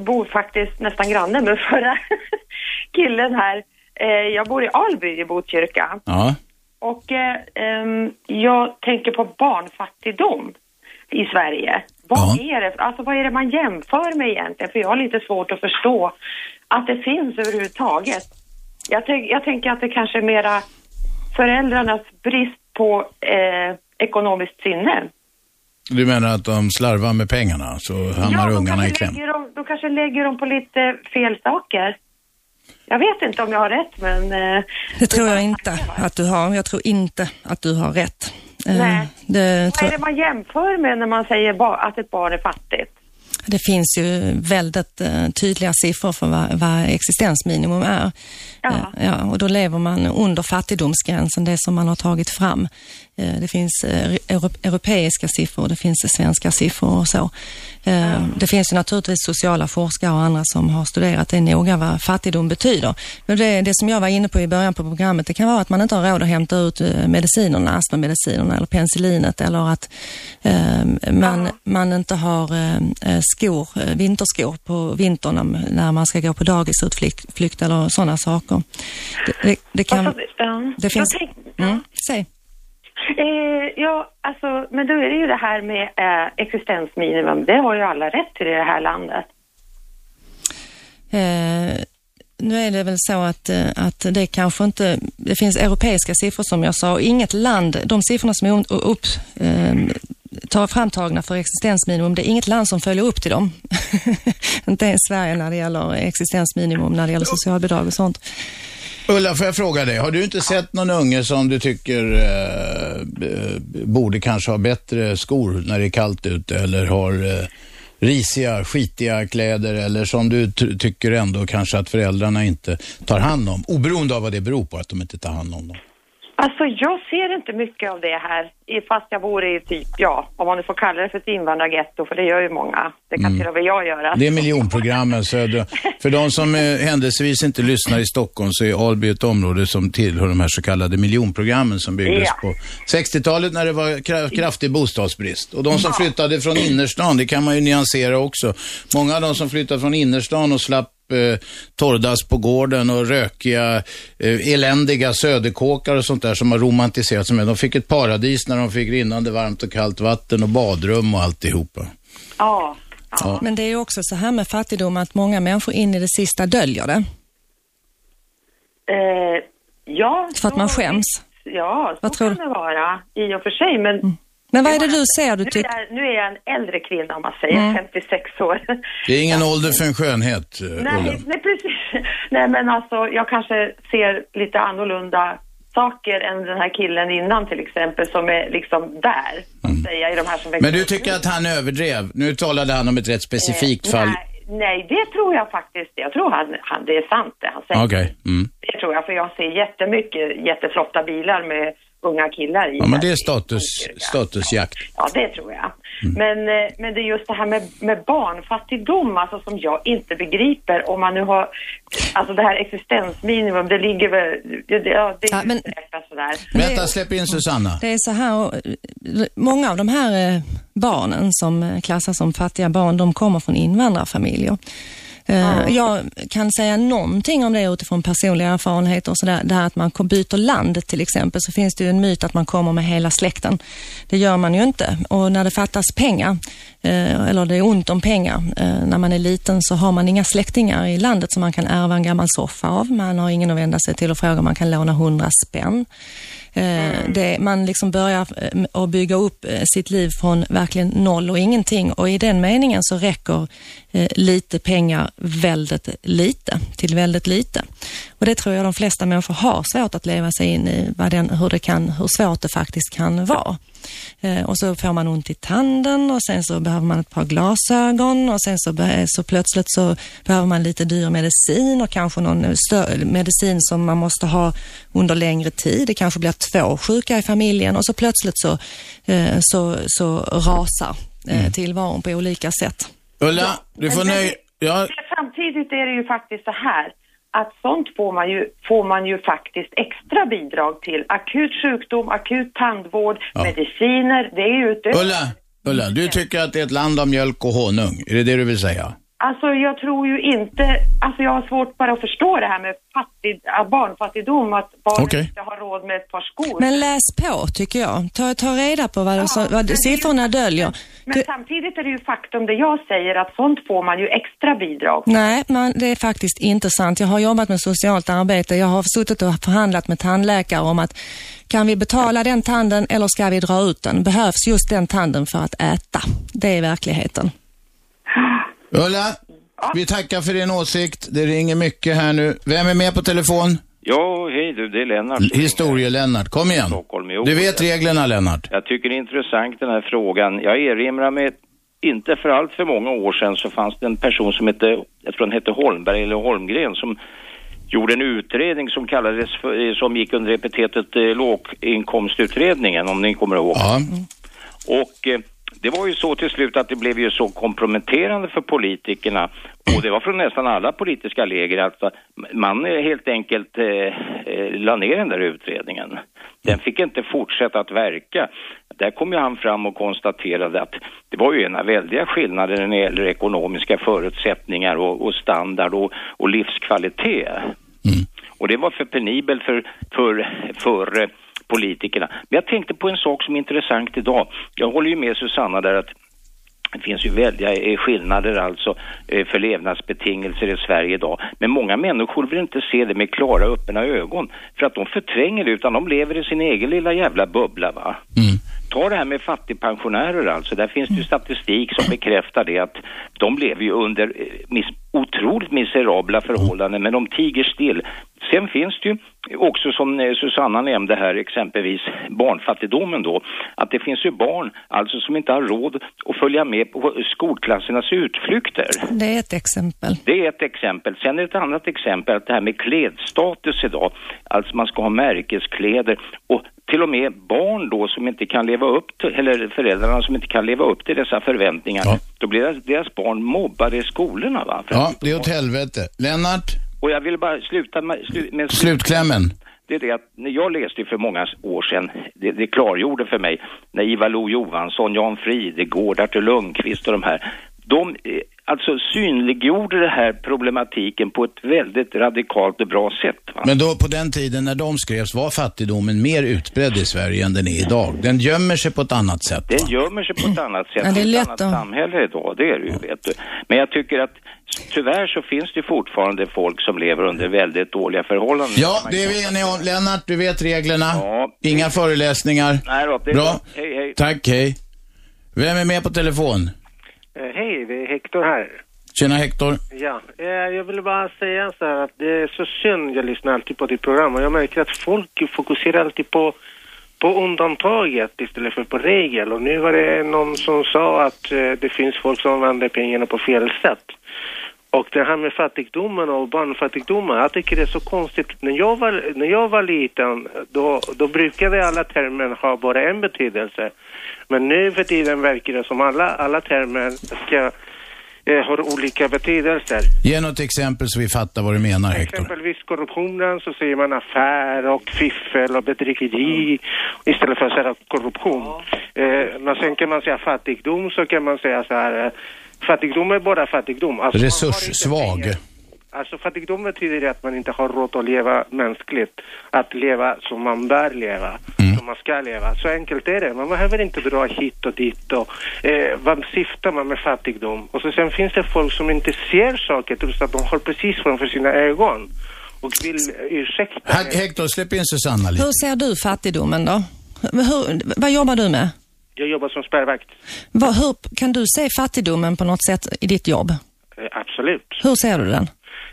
bor faktiskt nästan granne med förra killen här. Eh, jag bor i Alby i Botkyrka. Ja. Och eh, jag tänker på barnfattigdom i Sverige. Vad, Ja. är det, alltså vad är det man jämför med egentligen? För jag har lite svårt att förstå att det finns överhuvudtaget. Jag, tänk, jag tänker att det kanske är mera föräldrarnas brist på eh, ekonomiskt sinne. Du menar att de slarvar med pengarna så hamnar de ungarna i kläm? dem, de kanske lägger dem på lite fel saker. Jag vet inte om jag har rätt, men... Eh, Det tror jag inte att du har. Jag tror inte att du har rätt. Eh, Nej. Det, Vad är det man jämför med när man säger att ett barn är fattigt? Det finns ju väldigt eh, tydliga siffror för vad, vad existensminimum är. Ja. Eh, ja, och då lever man under fattigdomsgränsen, det som man har tagit fram. Eh, det finns eh, euro- europeiska siffror, det finns svenska siffror och så. Eh, Det finns ju naturligtvis sociala forskare och andra som har studerat det noga vad fattigdom betyder. Men det, det som jag var inne på i början på programmet, det kan vara att man inte har råd att hämta ut medicinerna, astmamedicinerna eller penicillinet eller att eh, man, man inte har skor, vinterskor på vintern när- man ska gå på dagisutflykt eller sådana saker. Det, det, det kan... Det finns... Mm, säg. Eh, ja, alltså, men då är det ju det här med eh, existensminimum. Det har ju alla rätt till i det här landet. Eh, nu är det väl så att, eh, att det kanske inte, det finns europeiska siffror som jag sa och inget land, de siffrorna som är upp, eh, tar framtagna för existensminimum, det är inget land som följer upp till dem. inte ens Sverige när det gäller existensminimum, när det gäller socialbidrag och sånt. Ulla, får jag fråga dig, har du inte sett någon unge som du tycker eh, eh, borde kanske ha bättre skor när det är kallt ute eller har eh, risiga, skitiga kläder eller som du tycker ändå kanske att föräldrarna inte tar hand om, oberoende av vad det beror på att de inte tar hand om dem? Alltså jag ser inte mycket av det här, fast jag bor i typ, ja, om man nu får kalla det för ett invandrargetto, för det gör ju många. Det kan till och med jag göra. Det är miljonprogrammen söder. För de som eh, händelsevis inte lyssnar i Stockholm så är Alby ett område som tillhör de här så kallade miljonprogrammen som byggdes Ja. på 60-talet när det var kra- kraftig bostadsbrist. Och de som flyttade från innerstan, det kan man ju nyansera också. Många av de som flyttade från innerstan och slapp eh, torrdass på gården och rökiga, eh, eländiga söderkåkar och sånt där som har romantiserats med. De fick ett paradis när de fick rinnande varmt och kallt vatten och badrum och alltihopa. Ja. Ja. Men det är ju också så här med fattigdom att många människor in i det sista döljer det. Eh, ja. För att man skäms. Ja, så Vad tror kan du? det vara i och för sig, men... Men vad är det du ser? Du Nu är, tycker... jag, nu är jag en äldre kvinna om man säger, Mm. 56 år. Det är ingen ålder för en skönhet, eh, Ulla. Nej, nej, precis. Nej, men alltså jag kanske ser lite annorlunda saker än den här killen innan till exempel som är liksom där, att säga, i de här som Mm. Men du tycker att han överdrev? Nu talade han om ett rätt specifikt Eh, fall. Nej, nej, det tror jag faktiskt. Jag tror han, han, det är sant det han säger. Okej. Mm. Det tror jag, för jag ser jättemycket jätteflotta bilar med unga killar i. Ja, men det är status, statusjakt. Ja, det tror jag. Mm. Men, eh, men det är just det här med, med barnfattigdom, alltså som jag inte begriper. Om man nu har, alltså det här existensminimum, det ligger väl, det, det, ja, det Ja, är men- sådär. Vänta, släpp in Susanna. Det är så här, och, många av de här eh, barnen som eh, klassas som fattiga barn, de kommer från invandrarfamiljer. Eh, Jag kan säga någonting om det utifrån personliga erfarenheter och sådär. Det här att man byter land till exempel så finns det ju en myt att man kommer med hela släkten. Det gör man ju inte. Och när det fattas pengar, eh, eller det är ont om pengar, eh, när man är liten så har man inga släktingar i landet som man kan ärva en gammal soffa av. Man har ingen att vända sig till och fråga om man kan låna hundra spänn. Eh, Det, man liksom börjar eh, att bygga upp eh, sitt liv från verkligen noll och ingenting och i den meningen så räcker lite pengar väldigt lite till väldigt lite. Och det tror jag de flesta människor har svårt att leva sig in i vad den, hur, det kan, hur svårt det faktiskt kan vara. Eh, och så får man ont i tanden och sen så behöver man ett par glasögon och sen så, så plötsligt så behöver man lite dyr medicin och kanske någon stö- medicin som man måste ha under längre tid. Det kanske blir två sjuka i familjen och så plötsligt så, eh, så, så rasar eh, tillvaron på olika sätt. Ulla, du får nöja... Ja, Samtidigt är det ju faktiskt så här att sånt får man ju, får man ju faktiskt extra bidrag till. Akut sjukdom, akut tandvård, Ja. mediciner, det är ju utöver. Ulla, Ulla, du tycker att det är ett land av mjölk och honung. Är det det du vill säga? Alltså jag tror ju inte, alltså jag har svårt bara att förstå det här med fattig, barnfattigdom, att barn Okej. inte har råd med ett par skor. Men läs på tycker jag. Ta, ta reda på vad, det, så, Ja, vad men- siffrorna döljer. Men Det- samtidigt är det ju faktum det jag säger att sånt får man ju extra bidrag. Nej, man, det är faktiskt inte sant. Jag har jobbat med socialt arbete. Jag har suttit och förhandlat med tandläkare om att kan vi betala den tanden eller ska vi dra ut den? Behövs just den tanden för att äta? Det är verkligheten. Ulla, vi tackar för din åsikt. Det ringer mycket här nu. Vem är med på telefon? Ja, hej du, det är Lennart. Historie-Lennart, kom igen. Du vet reglerna, Lennart. Jag tycker det är intressant den här frågan. Jag erinrar mig, inte för allt för många år sedan så fanns det en person som hette, jag tror han hette Holmberg eller Holmgren som gjorde en utredning som kallades för, som gick under epitetet eh, låginkomstutredningen om ni kommer ihåg. Ja. Och eh, det var ju så till slut att det blev ju så komprometterande för politikerna och det var från nästan alla politiska läger att man helt enkelt eh, la ner den där utredningen. Den fick inte fortsätta att verka. Där kom ju han fram och konstaterade att det var ju ena väldiga skillnader när det gäller ekonomiska förutsättningar och, och standard och, och livskvalitet. Och det var för penibelt för, för, för politikerna. Men jag tänkte på en sak som är intressant idag. Jag håller ju med Susanna där att det finns ju väldiga eh, skillnader alltså eh, för levnadsbetingelser i Sverige idag. Men många människor vill inte se det med klara öppna ögon. För att de förtränger det utan de lever i sin egen lilla jävla bubbla va. Mm. Ta det här med fattigpensionärer alltså. Där finns det ju statistik som bekräftar det att de lever ju under eh, mis otroligt miserabla förhållanden men de tiger still. Sen finns det ju också som eh, Susanna nämnde här exempelvis barnfattigdomen då. Att det finns ju barn alltså som inte har råd att följa med på skolklassernas utflykter. Det är ett exempel. Det är ett exempel. Sen är det ett annat exempel att det här med klädstatus idag. Alltså man ska ha märkeskläder och till och med barn då som inte kan leva upp till, eller föräldrarna som inte kan leva upp till dessa förväntningar. Ja. Då blir deras, deras barn mobbade i skolorna va. För Ja, det är åt helvete. Lennart, Och jag vill bara sluta med, slu, med slutklämmen. det är det att när jag läste för många år sedan, det, det klargjorde för mig, när Ivar Lo-Johansson, Jan Fridegård, Artur Lundqvist och de här, de eh, alltså synliggjorde det här problematiken på ett väldigt radikalt och bra sätt. Va? Men då på den tiden när de skrevs var fattigdomen mer utbredd i Sverige än den är idag. Den gömmer sig på ett annat sätt. Den gömmer sig på ett annat sätt. Ja, det är i ett lätt annat samhälle idag, det är det ju, vet du. Men jag tycker att tyvärr så finns det fortfarande folk som lever under väldigt dåliga förhållanden. Ja, det är vi eniga om. Lennart, du vet reglerna. Ja. Inga föreläsningar. Nej då, det är Bra. bra. Hej, hej. Tack, hej. Vem är med på telefon? Eh, Hej, det är Hector här. Tjena Hector. Ja, eh, jag ville bara säga så här att det är så synd, jag lyssnar alltid på ditt program och jag märker att folk fokuserar alltid på, på undantaget istället för på regel. Och nu var det någon som sa att eh, det finns folk som använder pengarna på fel sätt. Och det här med fattigdomen och barnfattigdomen, jag tycker det är så konstigt. När jag var, när jag var liten, då, då brukade alla termer ha bara en betydelse. Men nu för tiden verkar det som alla, alla termer ska, eh, har olika betydelser. Ge något exempel så vi fattar vad du menar Hector. Exempelvis korruptionen så säger man affär och fiffel och bedrägeri istället för att säga korruption. Eh, men sen kan man säga fattigdom så kan man säga så här, fattigdom är bara fattigdom. Alltså, Resurssvag. Alltså fattigdom betyder att man inte har råd att leva mänskligt. Att leva som man bör leva, som man ska leva. Så enkelt är det. Man behöver inte dra hit och dit och eh, vad syftar man med fattigdom? Och så sen finns det folk som inte ser saker trots att de har precis framför sina ögon och vill ursäkta. He- Hector, släpp in Susanna lite. Hur ser du fattigdomen då? Hur, vad jobbar du med? Jag jobbar som spärrvakt. Vad, hur kan du se fattigdomen på något sätt i ditt jobb? Eh, absolut. Hur ser du den?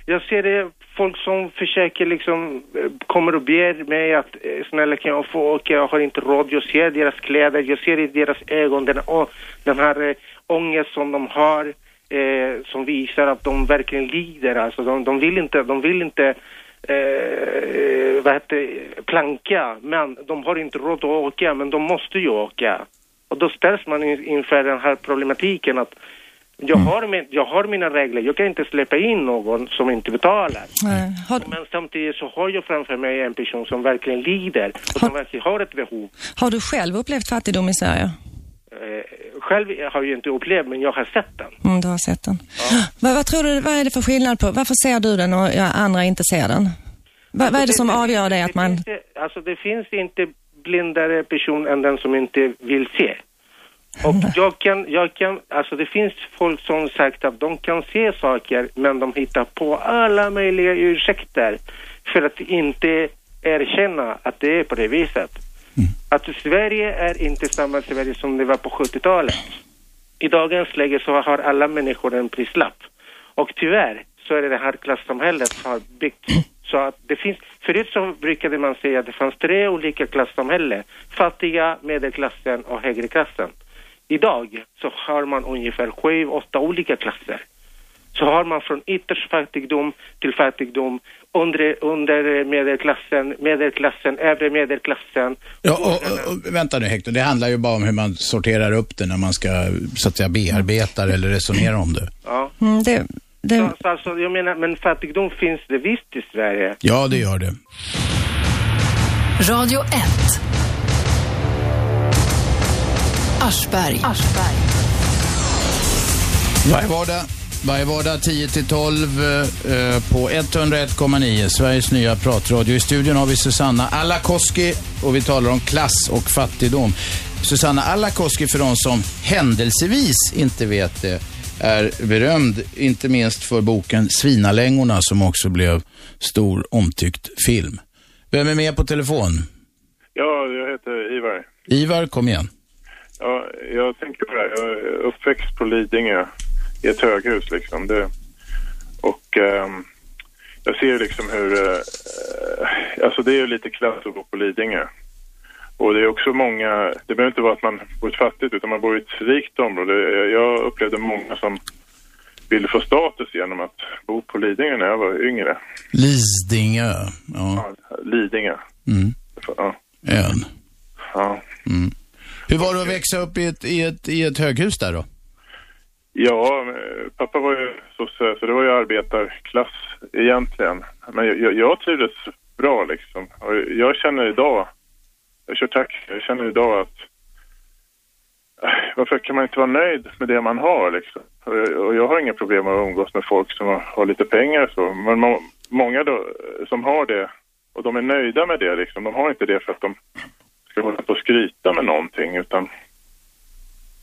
Jag ser det folk som försöker liksom, eh, kommer och ber mig att eh, snälla kan jag få åka, jag har inte råd. Jag ser deras kläder, jag ser i deras ögon den, den här eh, ångest som de har, eh, som visar att de verkligen lider. Alltså de, de vill inte, de vill inte eh, vad heter, planka, men de har inte råd att åka, men de måste ju åka. Och då ställs man in, inför den här problematiken att jag, har min, jag har mina regler, jag kan inte släppa in någon som inte betalar. Har, Men samtidigt så har jag framför mig en person som verkligen lider och som verkligen har ett behov. har du själv upplevt fattigdom i Sverige? Eh, själv har jag inte upplevt, men jag har sett den. Mm, du har sett den. Vad, vad tror du, vad är det för skillnad på, varför ser du den och ja, andra inte ser den? Vad, vad är det som avgör det att man... det- alltså det finns inte blindare person än den som inte vill se. Och jag kan, jag kan, alltså det finns folk som sagt att de kan se saker men de hittar på alla möjliga ursäkter för att inte erkänna att det är på det viset. Att Sverige är inte samma Sverige som det var på 70-talet. I dagens läge så har alla människor en prislapp. Och tyvärr så är det det här klassamhället har byggt så att det finns, förut så brukade man säga att det fanns tre olika klassamhällen. Fattiga, medelklassen och högreklassen. Idag så har man ungefär sju, åtta olika klasser. Så har man från ytterst fattigdom till fattigdom, under, under medelklassen, medelklassen, övre medelklassen. Ja, och, och, och, vänta nu Hector, det handlar ju bara om hur man sorterar upp det när man ska så att säga bearbeta eller resonera om det. Ja. Mm, det, det, Så, så alltså, jag menar, men fattigdom finns det visst i Sverige. Ja, det gör det. Radio 1. Aschberg. Varje vardag, varje vardag 10 till 12 eh, på 101,9 Sveriges nya pratradio. I studion har vi Susanna Alakoski och vi talar om klass och fattigdom. Susanna Alakoski, för de som händelsevis inte vet det, är berömd inte minst för boken Svinalängorna som också blev stor omtyckt film. Vem är med på telefon? Ja, jag heter Ivar. Ivar, kom igen. Ja, jag tänker på det här. Jag är uppväxt på Lidingö i ett höghus liksom. Det, och ehm, jag ser liksom hur, eh, alltså det är ju lite klass att bo på Lidingö. Och det är också många, det behöver inte vara att man bor i ett fattigt utan man bor i ett rikt område. Jag upplevde många som ville få status genom att bo på Lidingö när jag var yngre. Lidingö. Ja, Ja, Lidingö. mm. Ja. ön. ja. Hur var det att växa upp i ett, i ett, i ett höghus där då? Ja, pappa var ju sosse, så det var ju arbetarklass egentligen. Men jag, jag, jag trivdes bra liksom. Och jag känner idag, jag kör taxi, jag känner idag att äh, varför kan man inte vara nöjd med det man har liksom? Och jag, och jag har inga problem med att umgås med folk som har, har lite pengar så. Men må, många då, som har det och de är nöjda med det liksom, de har inte det för att de ska hålla på och skryta med någonting utan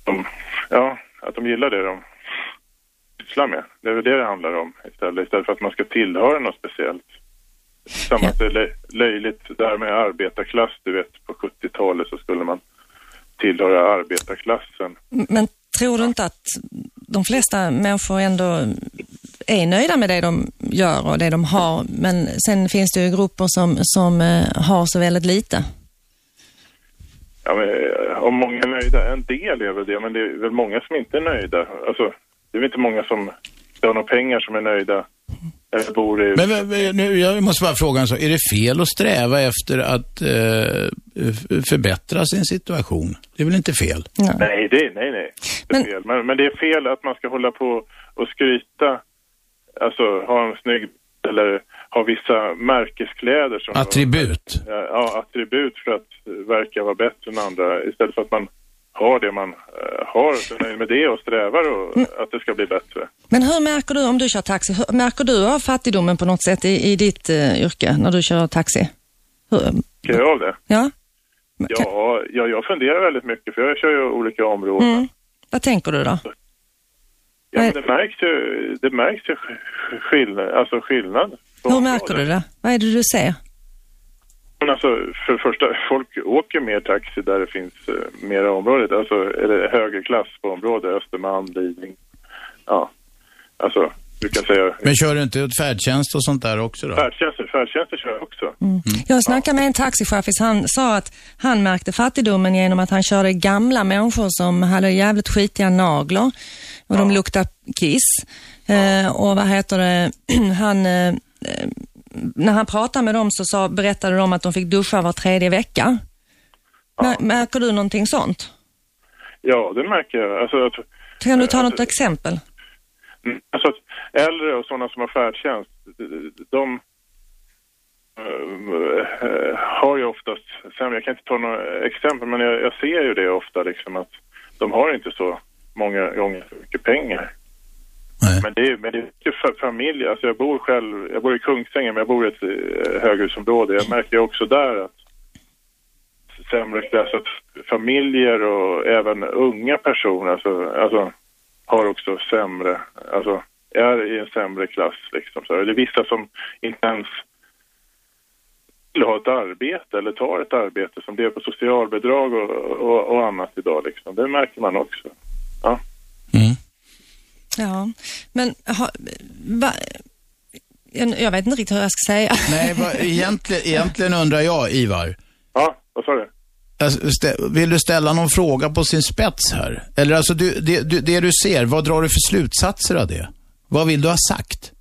de, ja, att de gillar det de sysslar med. Det är väl det det handlar om istället, istället för att man ska tillhöra något speciellt. Samma Ja. det är lö- löjligt där med arbetarklass, du vet på 70-talet så skulle man tillhöra arbetarklassen. men tror du inte att de flesta människor ändå är nöjda med det de gör och det de har, men sen finns det ju grupper som, som eh, har så väldigt lite. Ja, men, eh, om många är nöjda, en del är väl det, men det är väl många som inte är nöjda. Alltså, det är väl inte många som inte har några pengar som är nöjda eller bor i... Men, men, men nu, jag måste bara fråga en sak. Är det fel att sträva efter att eh, förbättra sin situation? Det är väl inte fel? Ja. Nej, det, nej, nej. Det är Men- fel. Men, men det är fel att man ska hålla på och skryta, alltså ha en snygg eller ha vissa märkeskläder som... Attribut. Ja, ja, attribut för att verka vara bättre än andra istället för att man har det man eh, har, är nöjd med det och strävar och Mm. att det ska bli bättre. Men hur märker du, om du kör taxi, hur, märker du av fattigdomen på något sätt i, i ditt eh, yrke när du kör taxi? Hur, Ska jag av det? ja? Ja, ja, jag funderar väldigt mycket för jag kör ju olika områden. Mm. Vad tänker du då? Ja, men det märks ju, det märks ju sk- skillnad, alltså skillnad. Hur områden. märker du det? Vad är det du ser? Men alltså, för det första, folk åker mer taxi där det finns uh, mera området. Alltså, är det högre klass på området, Östermalm, Lidingö. Ja, alltså, du kan säga... Men kör du inte ut färdtjänst och sånt där också då? Färdtjänster, färdtjänster kör jag också. Jag snackade med en taxichaufför, han sa att han märkte fattigdomen genom att han körde gamla människor som hade jävligt skitiga naglar och de luktade kiss. Eh, och vad heter det, han, eh, eh, när han pratade med dem så sa, berättade de att de fick duscha var tredje vecka. Mär- Märker du någonting sånt? Ja, det märker jag. Alltså, att, Kan du ta något exempel? Mm, Alltså att äldre och sådana som har färdtjänst, de eh, har ju oftast sämre. Jag kan inte ta några exempel, men jag, jag ser ju det ofta liksom att de har inte så många gånger så mycket pengar. Men det är men det är för familj. Alltså jag bor själv, jag bor i Kungsängen, men jag bor i ett eh, höghusområde. Jag märker ju också där att sämre klass, att familjer och även unga personer, alltså, alltså har också sämre, alltså är i en sämre klass liksom. Så eller vissa som inte ens vill ha ett arbete eller tar ett arbete som lever på socialbidrag och, och, och annat idag liksom. Det märker man också. Ja. Ja, men ha, va, jag jag vet inte riktigt hur jag ska säga. Nej, vad, egentligen, egentligen undrar jag, Ivar. Ja, vad sa du? Alltså, Vill du ställa någon fråga på sin spets här? Eller alltså, du, det, du, det du ser, vad drar du för slutsatser av det? Vad vill du ha sagt?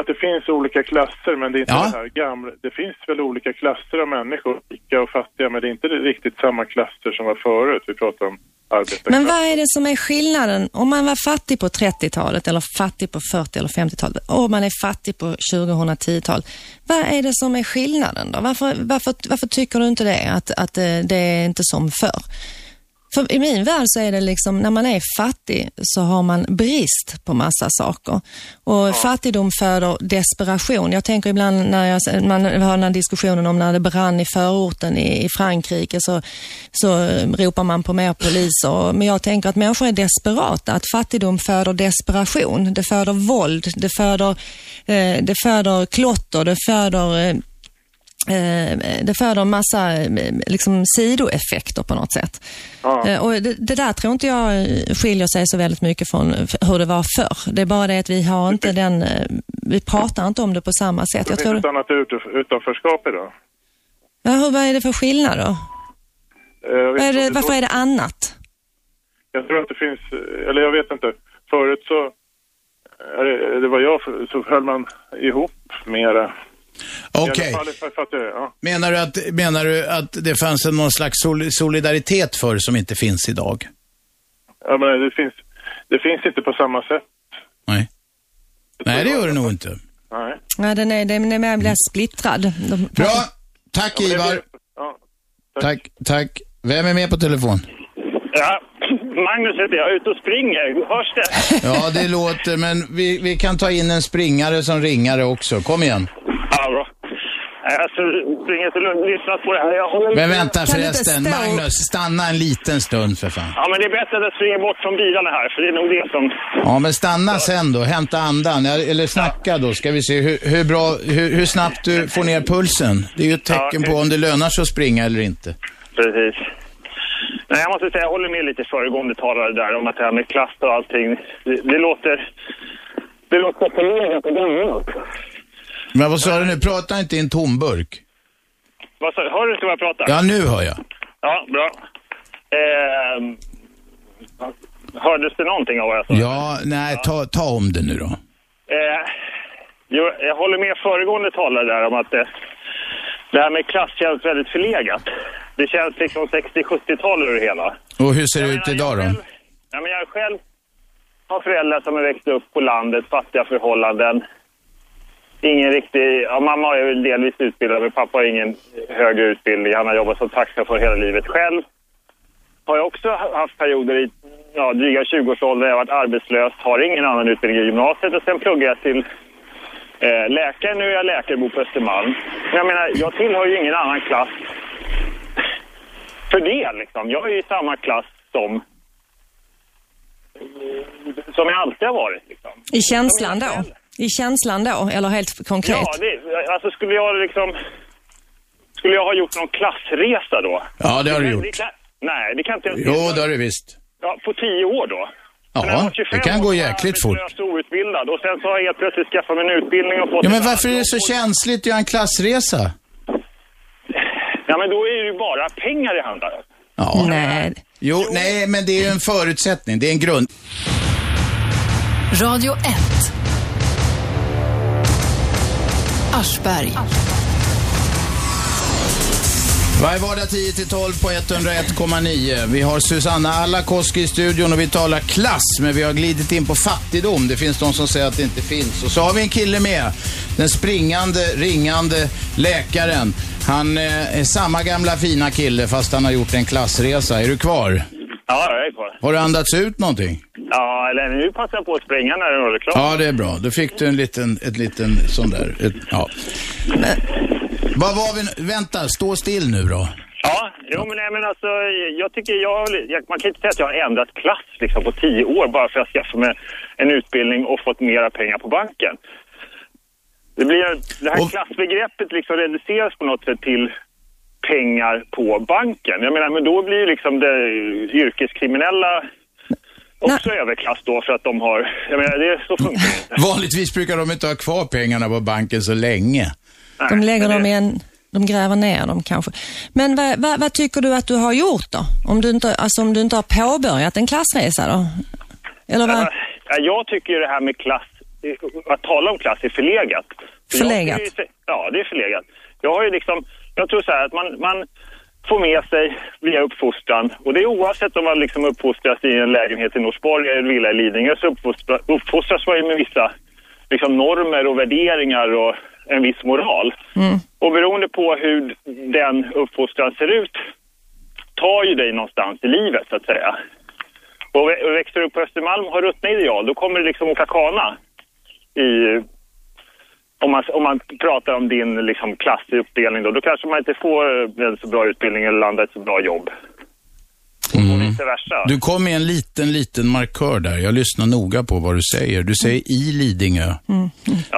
Att det finns olika klasser, men det är inte Ja. det här gamla. Det finns väl olika klasser av människor, rika och fattiga, men det är inte riktigt samma klasser som var förut. Vi pratar om arbetarklass. Men vad är det som är skillnaden om man var fattig på 30-talet eller fattig på 40 eller 50-talet och man är fattig på 2010-talet? Vad är det som är skillnaden då? Varför, varför, varför tycker du inte det? Att, att eh, det är inte som förr? För i min värld så är det liksom, när man är fattig så har man brist på massa saker. Och fattigdom föder desperation. Jag tänker ibland när jag, man har den här diskussionen om när det brann i förorten i, i Frankrike så, så ropar man på mer poliser. Men jag tänker att människor är desperata. Att fattigdom föder desperation. Det föder våld, det föder, eh, det föder klotter, det föder Eh, det föder en massa eh, liksom, sidoeffekter på något sätt. Eh, och det, det där tror inte jag eh, skiljer sig så väldigt mycket från hur det var förr. Det är bara det att vi har inte den, eh, vi pratar inte om det på samma sätt. Det Jag finns tror ett annat ut- utanförskap idag. ja, hur, vad är det för skillnad då? Eh, är det, varför är det annat? Jag tror att det finns, eh, eller jag vet inte. Förut så, eh, det, det var jag, så höll man ihop mera. Okej. Fattar det, ja. Menar du att, menar du att det fanns en någon slags sol- solidaritet för som inte finns idag? ja men det finns, det finns inte på samma sätt. Nej. Nej, det gör det nog inte. Nej. Ja, den är, den är mer blir splittrad. De, Bra. Tack Ivar. Tack, tack. Vem är med på telefon? Ja, Magnus heter jag, ute och springer. Hörs det? Ja, det låter, men vi, vi kan ta in en springare som ringare också. Kom igen. Ja, bra. Jag springer till och lyssnat på det här. Jag håller Men vänta förresten, Magnus, stanna en liten stund för fan. Ja, men det är bättre att jag springer bort från bilarna här, för det är nog det som... Ja, men stanna sen då, hämta andan, eller snacka då, ska vi se hur, hur bra, hur, hur snabbt du får ner pulsen. Det är ju ett tecken på om det lönar sig att springa eller inte. Precis. Nej, jag måste säga, jag håller med lite föregående talare där om att det här med klass och allting, det, det låter... Det låter förlegat och gammalt. Men vad sa du nu, prata inte i en tom burk. Vad sa du? Hör du inte vad jag pratar? Ja, nu hör jag. Ja, bra. Eh, hördes det någonting av vad jag sa? Ja, nej, ta, ta om det nu då. Eh, jo, jag håller med föregående talare där om att det, det här med klass känns väldigt förlegat. Det känns liksom 60-70-tal ur det hela. Och hur ser det ut idag då? Ja, men jag själv har föräldrar som är växt upp på landet, fattiga förhållanden. Ingen riktig... Ja, mamma är väl delvis utbildad, men pappa har ingen högre utbildning. Han har jobbat som taxichaufför hela livet själv. har jag också haft perioder i ja, dryga 20-årsåldern där jag har varit arbetslös, har ingen annan utbildning i gymnasiet och sen pluggar jag till eh, läkare. Nu är jag läkarbo på Östermalm. Men jag menar, jag tillhör ju ingen annan klass för det liksom. Jag är ju i samma klass som som jag alltid har varit liksom. I känslan då? I känslan då, eller helt konkret? Ja, det, alltså skulle jag liksom... Skulle jag ha gjort någon klassresa då? Ja, det har du gjort. det kan- nej, det kan inte jag Jo, det har du visst. Ja, på tio år då. Jag Ja, var 25 det kan år gå var jag jäkligt fort. arbetslös och outbildad och sen så har jag helt plötsligt skaffat mig en utbildning och fått... Ja, men varför är det så känsligt att göra en klassresa? Ja, men då är det ju bara pengar det handlar om. Ja. Nej. Jo, nej, men det är ju en förutsättning. Det är en grund. Radio 1. Aschberg. Varje vardag 10-12 på 101,9. Vi har Susanna Alakoski i studion och vi talar klass, men vi har glidit in på fattigdom. Det finns de som säger att det inte finns. Och så har vi en kille med. Den springande, ringande läkaren. Han eh, är samma gamla fina kille fast han har gjort en klassresa. Är du kvar? Ja, jag är kvar. Har du andats ut någonting? Ja, eller nu passar jag på att springa när den är klar. Ja, det är bra. Då fick du en liten, ett liten sån där. Ett, ja. Vad var vi nu? Vänta, stå still nu då. Ja, jo men, nej, men alltså jag tycker jag, jag, man kan inte säga att jag har ändrat klass liksom på tio år bara för att jag skaffat mig en utbildning och fått mera pengar på banken. Det, blir, det här klassbegreppet liksom reduceras på något sätt till pengar på banken. Jag menar, men då blir ju liksom det yrkeskriminella också överklass då för att de har, jag menar det är så funkar det inte. Vanligtvis brukar de inte ha kvar pengarna på banken så länge. De lägger dem i en... De gräver ner dem kanske. Men vad, vad, vad tycker du att du har gjort då? Om du inte, alltså om du inte har påbörjat en klassresa då? Eller vad? Ja, jag tycker ju det här med klass, att tala om klass är förlegat. För jag Förlegat? se- Ja, det är förlegat. Jag har ju liksom, jag tror så här att man, man får med sig via uppfostran och det är oavsett om man liksom uppfostras i en lägenhet i Norsborg eller en villa i Lidingö så uppfostra, uppfostras man ju med vissa liksom normer och värderingar och en viss moral. Och beroende på hur den uppfostran ser ut tar ju dig någonstans i livet så att säga. Och vä- och växer du upp på Östermalm och har ruttna ideal, då kommer det liksom åka kana i... Om man, om man pratar om din liksom, klassuppdelning då, då kanske man inte får eh, en så bra utbildning eller landar ett så bra jobb. Och vice versa. Du kom med en liten, liten markör där. Jag lyssnar noga på vad du säger. Du säger i Lidingö.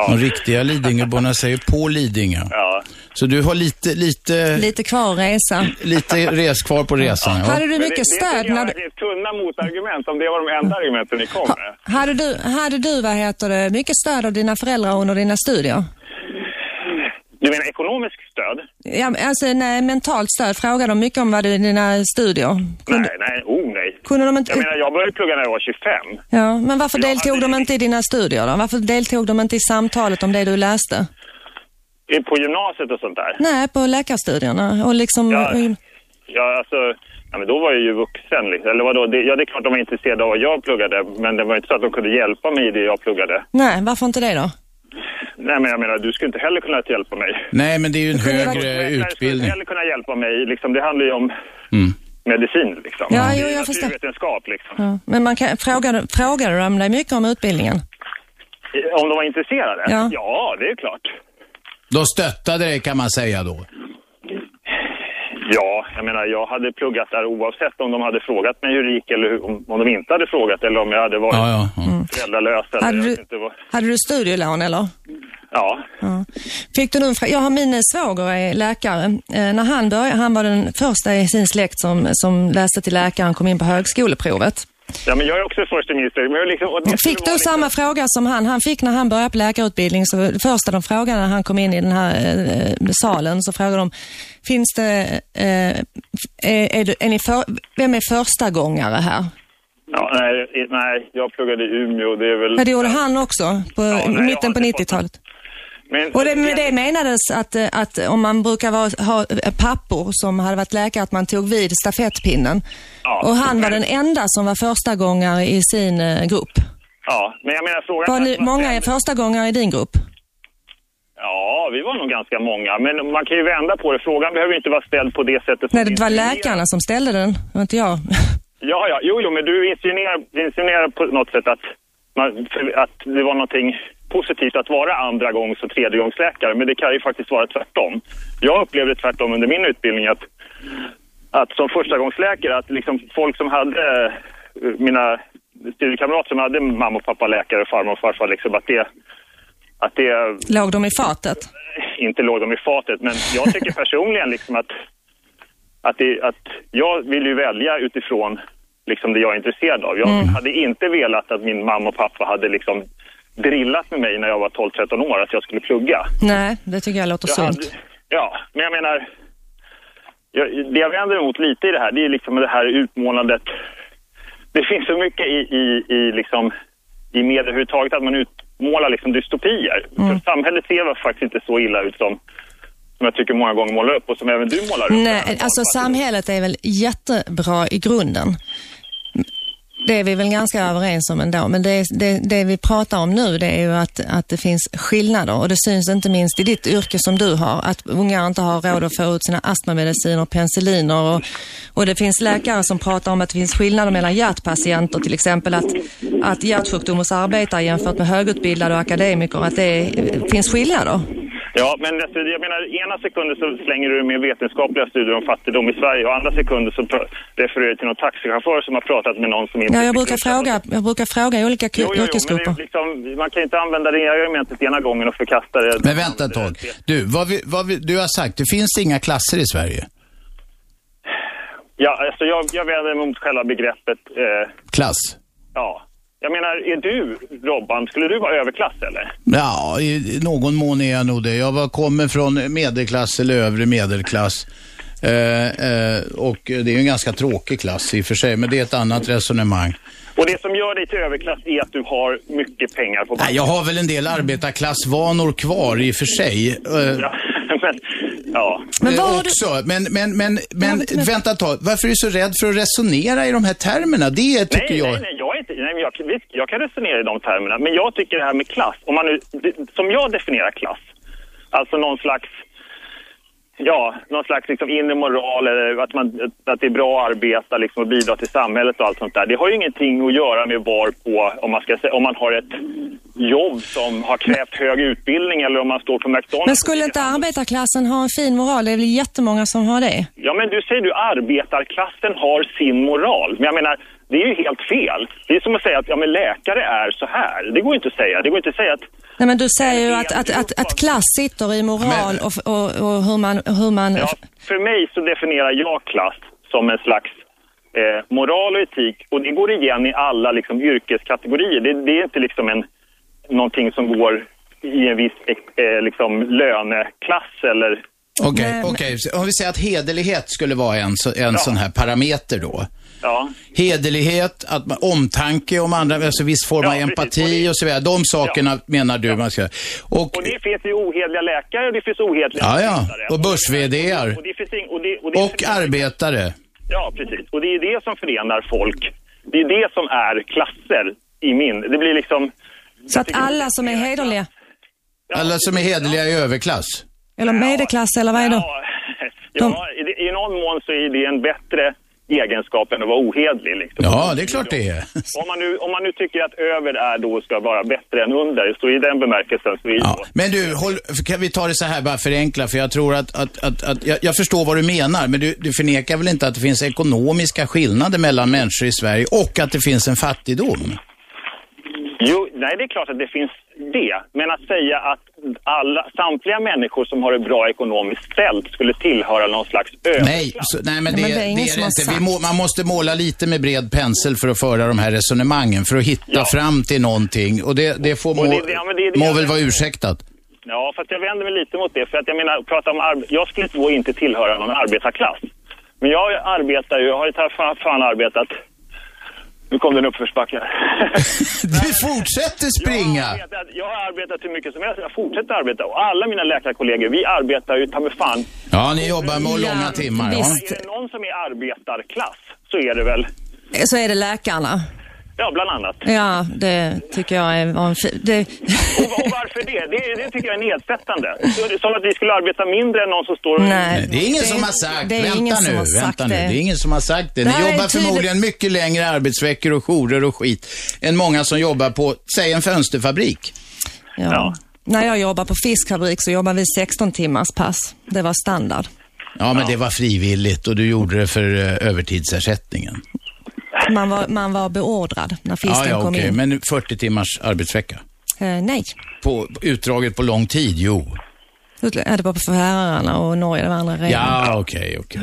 De riktiga Lidingöborna säger på Lidingö. Ja. Så du har lite, lite, Lite kvar att resa. lite res kvar på resan. Ja. Hade du mycket det, stöd det när du... jag är tunna motargument om det var de enda argumenten ni kom med. Hade du, hade du, vad heter det, mycket stöd av dina föräldrar under dina studier? Du menar ekonomiskt stöd? Ja, alltså nej, mentalt stöd. Frågade de mycket om vad du i dina studier? Kunde, Nej, nej, oh nej. kunde de inte... Jag menar, jag började plugga när jag var 25. Ja, men varför deltog de inte i dina studier då? Varför deltog de inte i samtalet om det du läste? På gymnasiet och sånt där. Nej, på läkarstudierna och liksom... Ja. Ja, alltså, ja, men då var jag ju vuxen. Liksom. Eller vadå? Det, ja, det är klart de var intresserade av vad jag pluggade, men det var inte så att de kunde hjälpa mig i det jag pluggade. Nej, varför inte det då? Nej, men jag menar, du skulle inte heller kunna hjälpa mig. Nej, men det är ju en högre Du skulle utbildning. inte heller kunna hjälpa mig. Liksom, det handlar ju om Mm. medicin, liksom. Ja, jo, jag förstår. Naturvetenskap, liksom. Ja. Men man kan, frågade, frågade de dig mycket om utbildningen? Om de var intresserade? Ja. ja, det är klart. De stöttade dig kan man säga då. Ja, jag menar, jag hade pluggat där oavsett om de hade frågat mig hur det gick eller om, om de inte hade frågat eller om jag hade varit Ja, ja, ja. föräldralös eller Hade du- vet inte vad. Hade du studielån eller? Ja. Ja. Fick du fråga? Jag har min svåger är läkare. Eh, när han började, han var den första i sin släkt som, som läste till läkare, han kom in på högskoleprovet. Ja, men jag är också första minister. Men liksom, Fick du samma fråga som han? Han fick när han började på läkarutbildning, så första de frågade när han kom in i den här eh, salen, så frågade de, finns det, eh, är, är, du, är ni för, vem är första gångare här? Ja, nej, nej, jag pluggade i Umeå. Det är väl... Ja, det gjorde han också, på nej, jag mitten på inte fått 90-talet. Men, Och det, med det menades att, eh, att om man brukar vara, ha pappor som hade varit läkare, att man tog vid stafettpinnen. Ja, och han var men- den enda som var första gångare i sin eh, grupp. Ja, men jag menar frågan... Var ni många är första gångare i din grupp? Ja, vi var nog ganska många. Men man kan ju vända på det. Frågan behöver inte vara ställd på det sättet. Nej, det var läkarna som ställde den, det var inte jag. Ja, ja, jo, jo, men du insinuerar, insinuerar på något sätt att, man, att det var någonting positivt att vara andra gångs och tredjegångsläkare, men det kan ju faktiskt vara tvärtom. Jag upplevde tvärtom under min utbildning att, att som förstagångsläkare, att liksom folk som hade, eh, mina studiekamrater som hade mamma och pappa läkare, farmor och farfar, liksom, att det, att det Låg de i fatet? inte låg dem i fatet. Men jag tycker personligen liksom att, att, det, att jag vill ju välja utifrån liksom det jag är intresserad av. Jag Mm. hade inte velat att min mamma och pappa hade liksom drillat med mig när jag var 12-13 år att jag skulle plugga. Nej, det tycker jag låter Jag sunt. hade, ja, men jag menar, jag, det jag vänder emot lite i det här, det är liksom det här utmålandet. Det finns så mycket i, i, i, liksom, i media överhuvudtaget att man utmålar liksom dystopier. För samhället ser faktiskt inte så illa ut som, som jag tycker många gånger målar upp och som även du målar upp. Nej, alltså samhället är väl jättebra i grunden. Det är vi väl ganska överens om ändå, men det, det, det vi pratar om nu det är ju att, att det finns skillnader och det syns inte minst i ditt yrke som du har, att unga inte har råd att få ut sina astmamediciner och penicilliner och, och det finns läkare som pratar om att det finns skillnader mellan hjärtpatienter, till exempel att, att hjärtsjukdom hos arbetare jämfört med högutbildade och akademiker, att det finns skillnader. Ja, men alltså, jag menar, ena sekunden så slänger du med vetenskapliga studier om fattigdom i Sverige och andra sekunden så refererar du till någon taxichaufför som har pratat med någon som inte... Ja, jag brukar fråga, jag brukar fråga olika Jo, jo, yrkesgrupper. liksom, man kan inte använda det argumentet ena gången och förkasta det. Men vänta ett tag. Du, vad vi, vad vi, du har sagt, det finns inga klasser i Sverige. Ja, alltså jag, jag vänder mig mot själva begreppet. Eh, Klass? ja. Jag menar, är du, Robban, skulle du vara överklass eller? Ja, i någon mån är jag nog det. Jag var, kommer från medelklass eller övre medelklass. Eh, eh, och det är ju en ganska tråkig klass i och för sig, men det är ett annat resonemang. Och det som gör dig till överklass är att du har mycket pengar på Nej, jag har väl en del arbetarklassvanor kvar i och för sig. Eh, Ja, men, ja. Men vad eh, har du- också. Men, men, men, men inte. vänta ett tag. Varför är du så rädd för att resonera i de här termerna? Det tycker nej, jag... nej, nej, nej, men jag, visst, jag kan resonera i de termerna. Men jag tycker det här med klass, om man nu, som jag definierar klass, alltså någon slags, ja, någon slags liksom inre moral eller att, man, att det är bra att arbeta liksom, och bidra till samhället och allt sånt där. Det har ju ingenting att göra med var på, om man, ska säga, om man har ett jobb som har krävt hög utbildning eller om man står på McDonalds. Men skulle inte arbetarklassen ha en fin moral? Det är väl jättemånga som har det? Ja, men du säger du arbetarklassen har sin moral. Men jag menar, det är ju helt fel. Det är som att säga att ja, men läkare är så här. Det går inte att säga. Det går inte att säga att Nej, men du säger ju att, att, att, att klass sitter i moral och, och, och hur man... Hur man Ja, för mig så definierar jag klass som en slags eh, moral och etik och det går igen i alla liksom, yrkeskategorier. Det, det är inte liksom en, någonting som går i en viss eh, liksom, löneklass eller... Okej, okej. Så Om vi säger att hederlighet skulle vara en, en sån här parameter då. Ja, Hederlighet, att man, omtanke om andra, alltså viss form av Ja, precis. empati och så vidare. De sakerna menar du man ska... Och, och det finns ju ohederliga läkare och det finns ohederliga Ja, ja. Och börs-VD:ar. Och, det finns ing- och, det, och, det och arbetare. Ja, precis. Och det är det som förenar folk. Det är det som är klasser i min... Det blir liksom... så att alla som är hederliga, Alla som är hederliga i överklass. eller medelklass eller vad är det? Ja, ja i någon mån så är det en bättre egenskap än att vara ohederlig. Liksom. Ja, det är klart det är. Om man, nu, om man nu tycker att över är då ska vara bättre än under, så i den bemärkelsen så är Ja. så. Men du, håll, kan vi ta det så här bara förenkla, för jag tror att, att, att, att jag, jag förstår vad du menar, men du, du förnekar väl inte att det finns ekonomiska skillnader mellan människor i Sverige och att det finns en fattigdom? Jo, nej, det är klart att det finns det. Men att säga att alla, samtliga människor som har det bra ekonomiskt ställt skulle tillhöra någon slags överklass. Nej, så, nej men, Nej, det, men det är det, är det inte. Må, man måste måla lite med bred pensel för att föra de här resonemangen, för att hitta Ja. fram till någonting. Och det, det får må, Och det- ja, men det är det må jag väl vara ursäktat. Ja, fast jag vänder mig lite mot det. För att jag menar, prata om arb- jag skulle då inte tillhöra någon arbetarklass. Men jag arbetar ju, jag har ju fan arbetat. Nu kom det en uppförsbacke. Du fortsätter springa! Jag har, arbetat, jag har arbetat hur mycket som helst. Jag fortsätter arbeta. Och alla mina läkarkollegor, vi arbetar ju ta mig fan. Ja, ni jobbar med Ja, långa timmar. Ja. visst. Är det någon som är arbetarklass så är det väl... Så är det läkarna. Ja, bland annat. Ja, det tycker jag är var en fi- det, Och, och varför det? det? Det tycker jag är nedsättande. Som att vi skulle arbeta mindre än någon som står och... Nej. Det är ingen Det- som har sagt, det är vänta ingen som nu, har sagt vänta nu. det. Det är ingen som har sagt det. Ni Det jobbar tydligt- förmodligen mycket längre arbetsveckor och jourer och skit än många som jobbar på, säg en fönsterfabrik. ja. När jag jobbar på fiskfabrik så jobbar vi 16 timmars pass. Det var standard. Ja, men det var frivilligt och du gjorde det för eh, övertidsersättningen. Man var, man var beordrad när fisken Ja, ja, kom okej. in. Men 40 timmars arbetsvecka? Eh, nej, På, utdraget på lång tid, jo. Ja, det var på Färöarna och Norge, det var andra regler. Ja, okej, okej.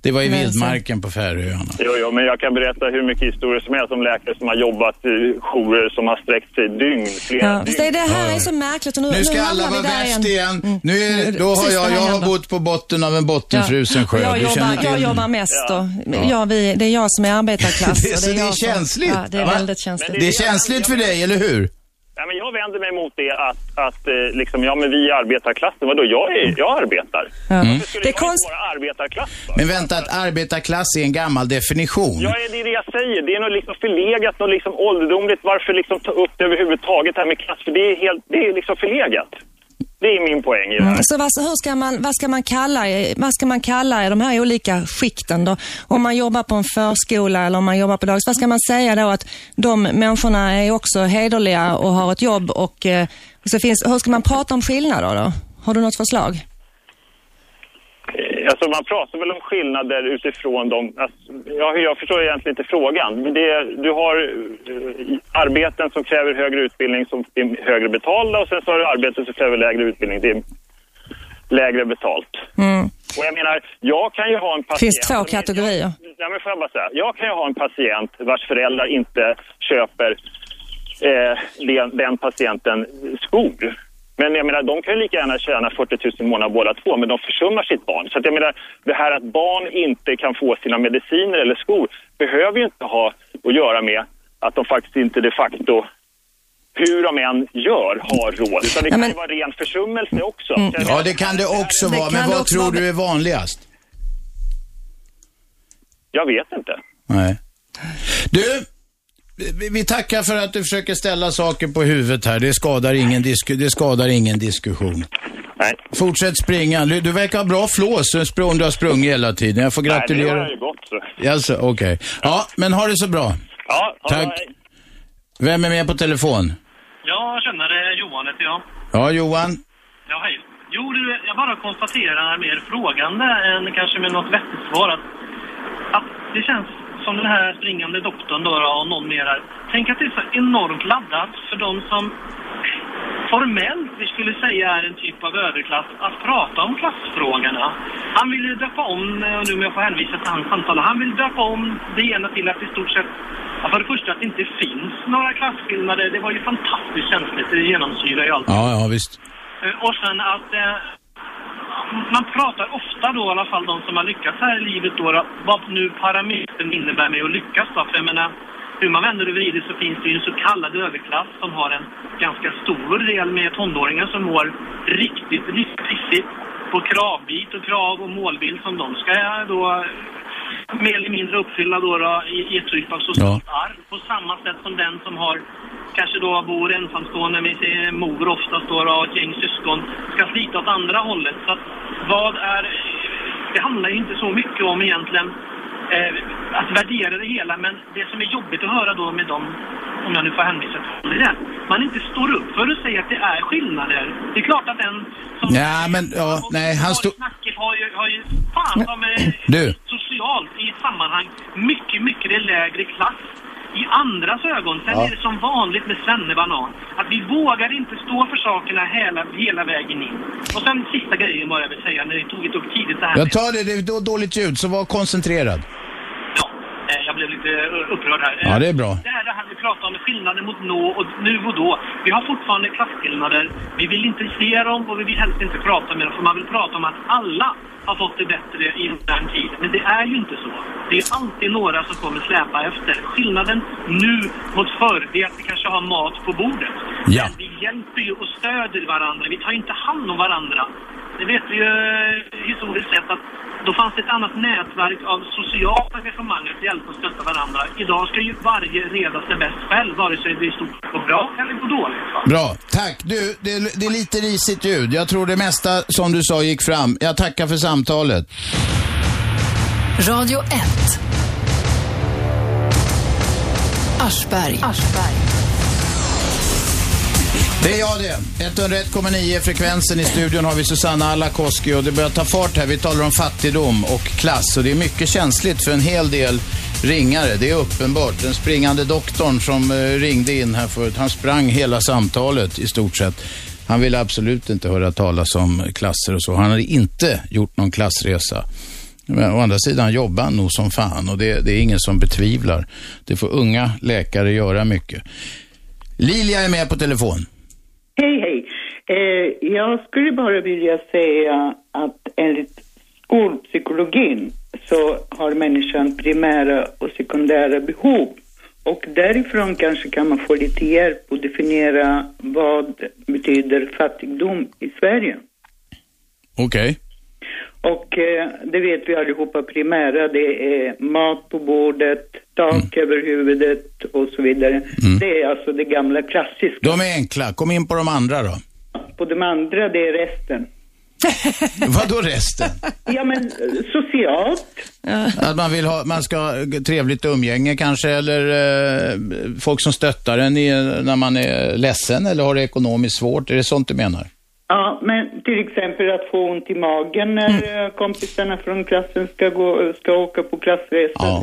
Det var i Men vildmarken på Färöarna. Jo, jo, men jag kan berätta hur mycket historier som helst om läkare som har jobbat i jourer som har sträckt sig dygn, flera Ja, dygn. det, det här är så märkligt. Och nu, Nu ska hamnar alla vara värst igen. Mm. Nu är, då har jag, jag har händer. bott på botten av en bottenfrusen sjö. Jag, Du känner jobbar, jag jobbar mest och ja. vi, det är jag som är arbetarklass. Det är det är jag som- känsligt. Ja, det är Va? väldigt känsligt. Det är känsligt för dig, eller hur? Ja, men jag vänder mig mot det att, att eh, liksom, ja men vi är arbetarklassen, vadå, jag, är, jag arbetar. Ja. Varför skulle Det är jag konst- inte vara arbetarklass för? Men vänta, att arbetarklass är en gammal definition. Ja, det är det jag säger. Det är något liksom förlegat, något liksom ålderdomligt. Varför liksom ta upp det överhuvudtaget, här med klass? För det är, helt, det är liksom förlegat. Det är min poäng i det här. Så vad, hur ska man, vad, ska man kalla, vad ska man kalla de här olika skikten då? Om man jobbar på en förskola eller om man jobbar på dagis, vad ska man säga då att de människorna är också hederliga och har ett jobb och eh, och så finns, hur ska man prata om skillnader då? Har du något förslag? Alltså man pratar väl om skillnader utifrån de... Alltså, ja, jag förstår egentligen inte frågan. Men det, du har eh, arbeten som kräver högre utbildning som är högre betalda och sen så har du arbeten som kräver lägre utbildning. Det är lägre betalt. Mm. Och jag menar, jag kan ju ha en patient... finns två kategorier. Ja, men får jag bara säga. Jag kan ju ha en patient vars föräldrar inte köper eh, den, den patienten skor. Men jag menar, de kan ju lika gärna tjäna 40 000 i månaden båda två, men de försummar sitt barn. Så att jag menar, det här att barn inte kan få sina mediciner eller skor behöver ju inte ha att göra med att de faktiskt inte de facto, hur de än gör, har råd. Utan det Ja, kan men- ju vara ren försummelse också. Mm. Ja, det kan det också vara. Men vad tror vara. du är vanligast? Jag vet inte. Nej. Du, vi- vi tackar för att du försöker ställa saker på huvudet här. Det skadar ingen, disku, det skadar ingen diskussion. Nej. Fortsätt springa. Du, du verkar ha bra flås. Du spr- du har sprungit hela tiden. Jag får Nej, det gratulera. har ju gått så. Alltså, okej. Ja, men ha det så bra. Ja, ja, Tack. nej. Vem är med på telefon? Ja, känner det. Johan heter jag. Ja, Johan. Ja, hej. Jo, du, jag bara konstaterar mer frågande än kanske med något vettigt svar att, att det känns som den här springande doktorn då, och någon mer här. Tänk att det är så enormt laddat för de som formellt vi skulle säga är en typ av överklass att prata om klassfrågorna. Han vill ju döpa om, eh, nu om jag får hänvisa till hans samtal, han vill döpa om det ena till att i stort sett Ja, för det första att det inte finns några klasskillnader. Det var ju fantastiskt känsligt. Det genomsyrar ju allt. Ja, ja, visst. Eh, Och sen att eh, man pratar ofta då, i alla fall de som har lyckats här i livet då, vad nu parametern innebär med att lyckas då. För jag menar, hur man vänder och vrider så finns det ju en så kallad överklass som har en ganska stor del med tonåringar som mår riktigt, riktigt pissigt på kravbit och krav och målbild som de ska då mer eller mindre uppfylla då, då i, i ett typ av socialt arv. På samma sätt som den som har kanske då bor ensamstående med sin mor oftast då, och ett gäng syskon ska slita åt andra hållet. Så att vad är... Det handlar ju inte så mycket om egentligen eh, att värdera det hela men det som är jobbigt att höra då med dem, om jag nu får hänvisa till det, man inte står upp för att säga att det är skillnader. Det är klart att den som Ja, men ja, nej, han stod... har ju, har ju fan de är Du. socialt i ett sammanhang mycket, mycket lägre klass i andras ögon. Sen Ja. är det som vanligt med svennebanan. Att vi vågar inte stå för sakerna hela, hela vägen in. Och sen sista grejen bara jag vill säga, när ni tog det upp tidigt det här Jag tar det, det är då- dåligt ljud, så var koncentrerad. Jag blev lite upprörd här. Ja, det är bra. Det här, det här vi pratar om skillnader mot nå och nu och då. Vi har fortfarande klasskillnader. Vi vill inte se dem och vi vill helst inte prata med dem. För man vill prata om att alla har fått det bättre i modern tid. Men det är ju inte så. Det är alltid några som kommer släpa efter. Skillnaden nu mot förr, det är att vi kanske har mat på bordet. Ja. Men vi hjälper ju och stöder varandra. Vi tar inte hand om varandra. Det vet vi ju eh, historiskt sett att då fanns det ett annat nätverk av socialt engagemang att hjälpa och stötta varandra. Idag ska ju varje reda sig bäst själv, vare sig det i stort går bra eller går dåligt. Va? Bra, tack. Du, det, det är lite risigt ljud. Jag tror det mesta som du sa gick fram. Jag tackar för samtalet. Radio 1. Aschberg. Det är jag det. 101,9 frekvensen i studion har vi Susanna Alakoski och det börjar ta fart här. Vi talar om fattigdom och klass och det är mycket känsligt för en hel del ringare. Det är uppenbart. Den springande doktorn som eh, ringde in här förut, han sprang hela samtalet i stort sett. Han ville absolut inte höra talas om klasser och så. Han hade inte gjort någon klassresa. Men å andra sidan jobbar han nog som fan och det, det är ingen som betvivlar. Det får unga läkare göra mycket. Lilia är med på telefon. Hej, hej. Eh, jag skulle bara vilja säga att enligt skolpsykologin så har människan primära och sekundära behov. Och därifrån kanske kan man få lite hjälp att definiera vad betyder fattigdom i Sverige. Okej. Och eh, det vet vi allihopa, primära det är mat på bordet, tak över huvudet och så vidare. Det är alltså det gamla klassiska. De är enkla. Kom in på de andra då. På de andra det är resten. Vad då resten? Ja men socialt. Att man vill ha, man ska ha trevligt umgänge kanske eller eh, folk som stöttar en i, när man är ledsen eller har det ekonomiskt svårt. Är det sånt du menar? Ja, men till exempel att få ont i magen när eh, kompisarna från klassen ska, gå, ska åka på klassresa.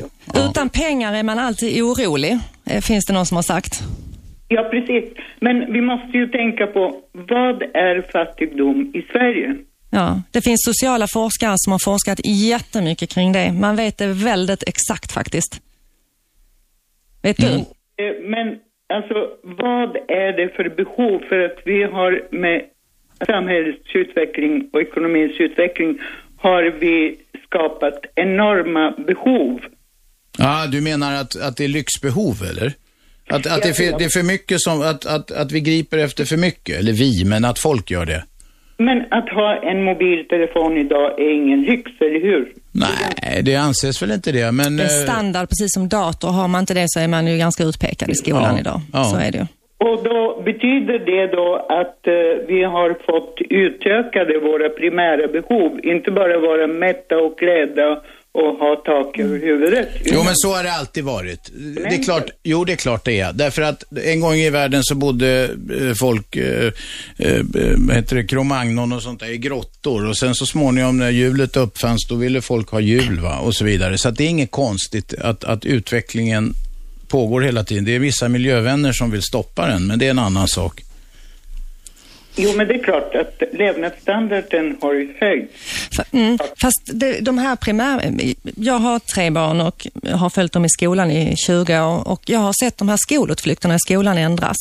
Utan pengar är man alltid orolig, eh, finns det någon som har sagt. Ja, precis. Men vi måste ju tänka på vad är fattigdom i Sverige? Ja, det finns sociala forskare som har forskat jättemycket kring det. Man vet det väldigt exakt faktiskt. Vet du? Eh, Men alltså, vad är det för behov? För att vi har med samhällets utveckling och ekonomins utveckling har vi skapat enorma behov. Ja, du menar att, att det är lyxbehov eller? Att, att det, är för, det är för mycket som, att, att, att vi griper efter för mycket, eller vi, men att folk gör det. Men att ha en mobiltelefon idag är ingen lyx, eller hur? Nej, det anses väl inte det, men... Är eh, standard, precis som dator. Har man inte det så är man ju ganska utpekad i skolan Ja, idag. ja. Så är det ju. Och då betyder det då att eh, vi har fått utökade våra primära behov, inte bara vara mätta och klädda och ha tak över huvudet. Jo, men så har det alltid varit. Det är klart, jo, det är klart det är. Därför att en gång i världen så bodde eh, folk, eh, eh, vad heter det, Cro-Magnon och sånt där i grottor. Och sen så småningom när hjulet uppfanns, då ville folk ha hjul va? och så vidare. Så det är inget konstigt att, att utvecklingen pågår hela tiden. Det är vissa miljövänner som vill stoppa den, men det är en annan sak. Jo, men det är klart att levnadsstandarden har ju höjts. Mm. Fast det, de här primär... Jag har tre barn och har följt dem i skolan i 20 år och jag har sett de här skolutflykterna i skolan ändras.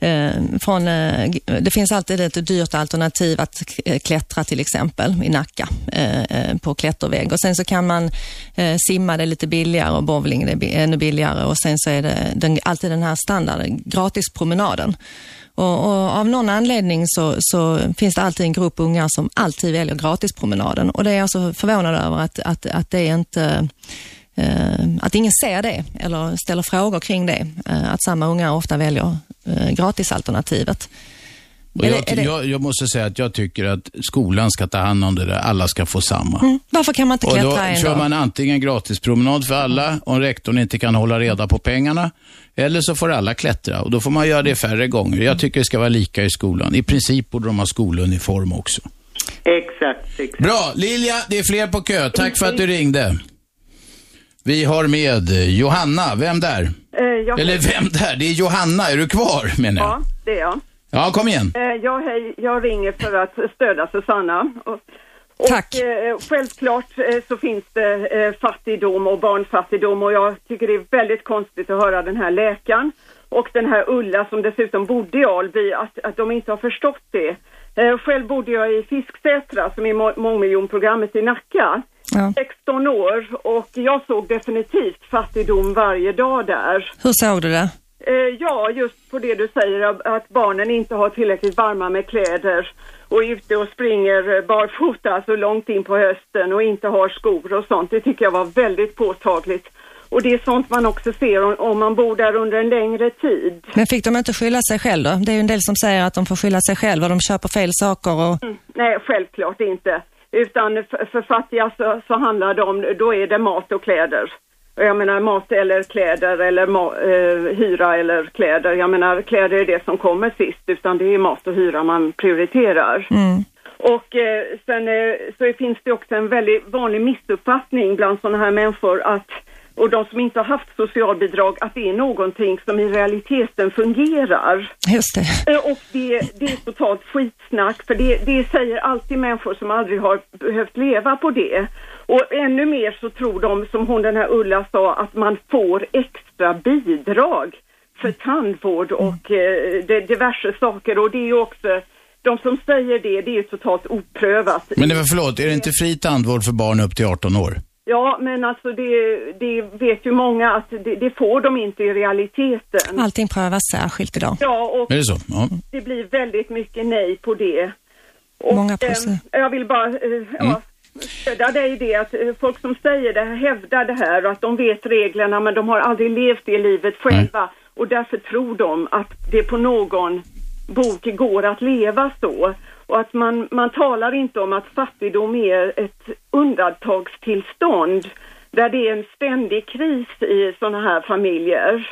Eh, från, eh, det finns alltid ett dyrt alternativ att eh, klättra till exempel i Nacka eh, eh på klättervägg och sen så kan man eh, simma det lite billigare och bowling det är ännu billigare och sen så är det den, alltid den här standarden, gratispromenaden. Och, och av någon anledning så, så finns det alltid en grupp ungar som alltid väljer gratispromenaden. Och det är jag så förvånad över att, att, att det inte eh, att ingen ser det eller ställer frågor kring det. Eh, att samma ungar ofta väljer eh, gratisalternativet. Jag, jag, jag måste säga att jag tycker att skolan ska ta hand om det där. Alla ska få samma. Mm. Varför kan man inte Och då klättra kör man antingen gratispromenad för alla om rektorn inte kan hålla reda på pengarna. Eller så får alla klättra och då får man göra det färre gånger. Jag tycker det ska vara lika i skolan. I princip borde de ha skoluniform också. Exakt, exakt. Bra, Lilja, det är fler på kö. Tack för att du ringde. Vi har med Johanna. Vem där? Eh, jag, Eller vem där? Det är Johanna. Är du kvar menar jag? Ja, det är jag. Ja, kom igen. Eh, jag, hej, jag ringer för att stödja Susanna. Och, och, Tack. Eh, självklart eh, så finns det eh, fattigdom och barnfattigdom och jag tycker det är väldigt konstigt att höra den här läkaren och den här Ulla som dessutom bodde i Alby att, att de inte har förstått det. Eh, själv bodde jag i Fisksätra som är må- mångmiljonprogrammet i Nacka. Ja. 16 år och jag såg definitivt fattigdom varje dag där. Hur såg du det? Eh, ja, just på det du säger att barnen inte har tillräckligt varma med kläder och är ute och springer barfota så långt in på hösten och inte har skor och sånt. Det tycker jag var väldigt påtagligt. Och det är sånt man också ser om, man bor där under en längre tid. Men fick de inte skylla sig själv då? Det är ju en del som säger att de får skylla sig själva. De köper fel saker och... Nej, självklart inte. Utan för, för fattiga så, så handlar det om, då är det mat och kläder. Jag menar mat eller kläder eller eh, hyra eller kläder. Jag menar kläder är det som kommer sist utan det är mat och hyra man prioriterar. Mm. Och eh, sen eh, så finns det också en väldigt vanlig missuppfattning bland sådana här människor att och de som inte har haft socialbidrag, att det är någonting som i realiteten fungerar. Just det. Eh, Och det, det är totalt skitsnack, för det, det säger alltid människor som aldrig har behövt leva på det. Och ännu mer så tror de, som hon den här Ulla sa, att man får extra bidrag för tandvård och eh, det, diverse saker. Och det är ju också, de som säger det, det är ju totalt oprövat. Men det var, förlåt, är det inte fri tandvård för barn upp till 18 år? Ja, men alltså det, det vet ju många att det, det får de inte i realiteten. Allting prövas särskilt idag. Ja, och Är det så? Ja. det blir väldigt mycket nej på det. Och, Många eh, jag vill bara eh, Mm. ja, stödja dig i det att eh, folk som säger det, hävdar det här och att de vet reglerna men de har aldrig levt det livet själva och därför tror de att det på någon bok går att leva så. Och att man, man talar inte om att fattigdom är ett undantagstillstånd där det är en ständig kris i sådana här familjer.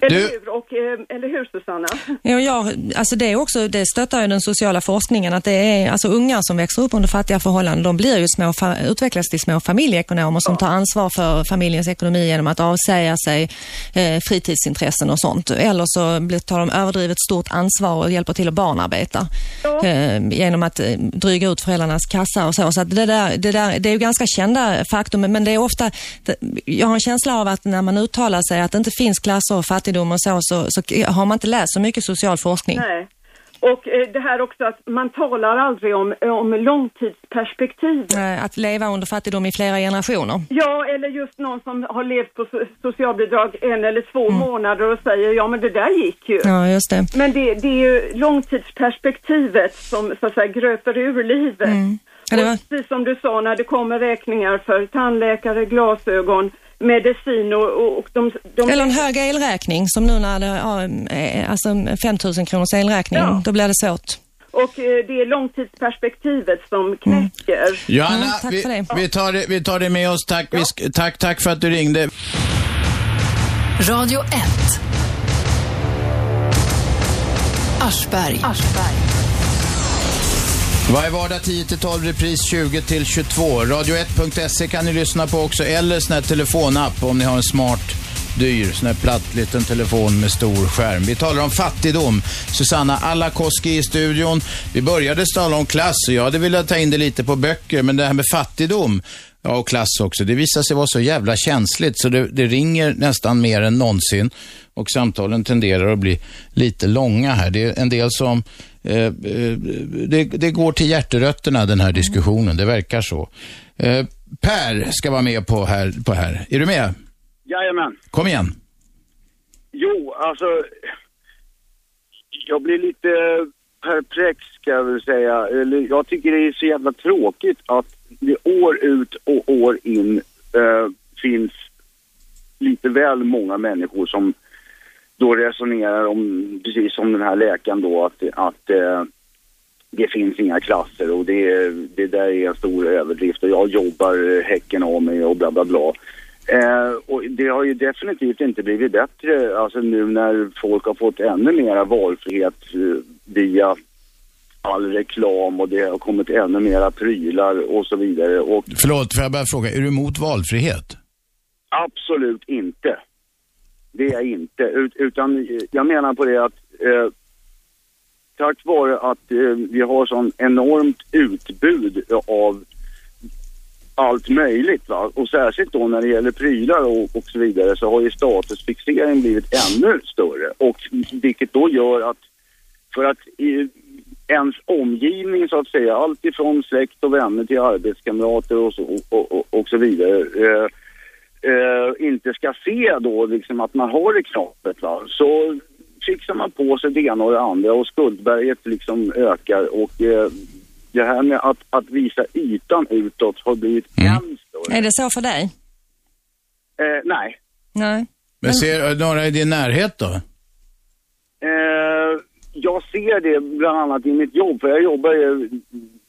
Eller Du- hur? Och, eh, eller hur Susanna? Ja, ja, alltså det är också, det stöttar ju den sociala forskningen att det är alltså ungar som växer upp under fattiga förhållanden, de blir ju små, utvecklas till små familjeekonomer som tar ansvar för familjens ekonomi genom att avsäga sig eh, fritidsintressen och sånt. Eller så blir, tar de överdrivet stort ansvar och hjälper till att barnarbeta eh, genom att eh, dryga ut föräldrarnas kassa och så. Så att det, där, det, där, det är ju ganska kända faktum, men det är ofta, jag har en känsla av att när man uttalar sig att det inte finns klasser fattigdom och så, så, så har man inte läst så mycket social forskning. Nej. Och eh, det här också att man talar aldrig om, om långtidsperspektiv. Eh, Att leva under fattigdom i flera generationer. Ja, eller just någon som har levt på so- socialbidrag en eller två månader och säger ja men det där gick ju. Mm. Ja, just det. Men det, det är ju långtidsperspektivet som så att säga gröper ur livet. Mm. Ja, det var- Och precis som du sa, när det kommer räkningar för tandläkare, glasögon, medicin och, och, de, de... Eller en hög elräkning som nu när det ja, eh, alltså 5000 kronors elräkning, Ja. då blir det svårt. Och eh, det är långtidsperspektivet som knäcker. Johanna, Mm, tack vi, för det. vi, tar det, vi tar det med oss. Tack, vi sk- tack, tack för att du ringde. Radio 1. Aschberg. Varje vardag 10-12, repris 20-22. Radio1.se kan ni lyssna på också, eller sån här telefonapp om ni har en smart, dyr, sån här platt liten telefon med stor skärm. Vi talar om fattigdom. Susanna Alakoski i studion. Vi började tala om klass och jag hade velat ta in det lite på böcker, men det här med fattigdom, ja och klass också, det visar sig vara så jävla känsligt så det, det ringer nästan mer än någonsin och samtalen tenderar att bli lite långa här. Det är en del som Eh, eh det, det går till hjärterötterna den här diskussionen, det verkar så. Eh, per ska vara med på här, på här. Är du med? Jajamän. Kom igen. Jo, alltså... Jag blir lite perplex ska jag väl säga. Eller, jag tycker det är så jävla tråkigt att det år ut och år in eh, finns lite väl många människor som då resonerar om, precis som den här läkaren då, att, att eh, det finns inga klasser och det, det där är en stor överdrift och jag jobbar häcken av mig och bla bla bla. Eh, och det har ju definitivt inte blivit bättre alltså nu när folk har fått ännu mera valfrihet eh, via all reklam och det har kommit ännu mera prylar och så vidare. Och Förlåt, får jag bara fråga, är du emot valfrihet? Absolut inte. Det är jag inte. Ut, utan eh, jag menar på det att eh, tack vare att eh, vi har sån enormt utbud av allt möjligt va? och särskilt då när det gäller prylar och, och så vidare så har ju statusfixeringen blivit ännu större och vilket då gör att för att i, ens omgivning så att säga, allt ifrån släkt och vänner till arbetskamrater och så, och, och, och så vidare eh, eh, inte ska se då liksom att man har det knapert va, så fixar man på sig det ena och det andra och skuldberget liksom ökar och eh, det här med att, att visa ytan utåt har blivit än större. Är det så för dig? Eh, nej. Nej. Men ser du några i din närhet då? Eh, jag ser det bland annat i mitt jobb, för jag jobbar ju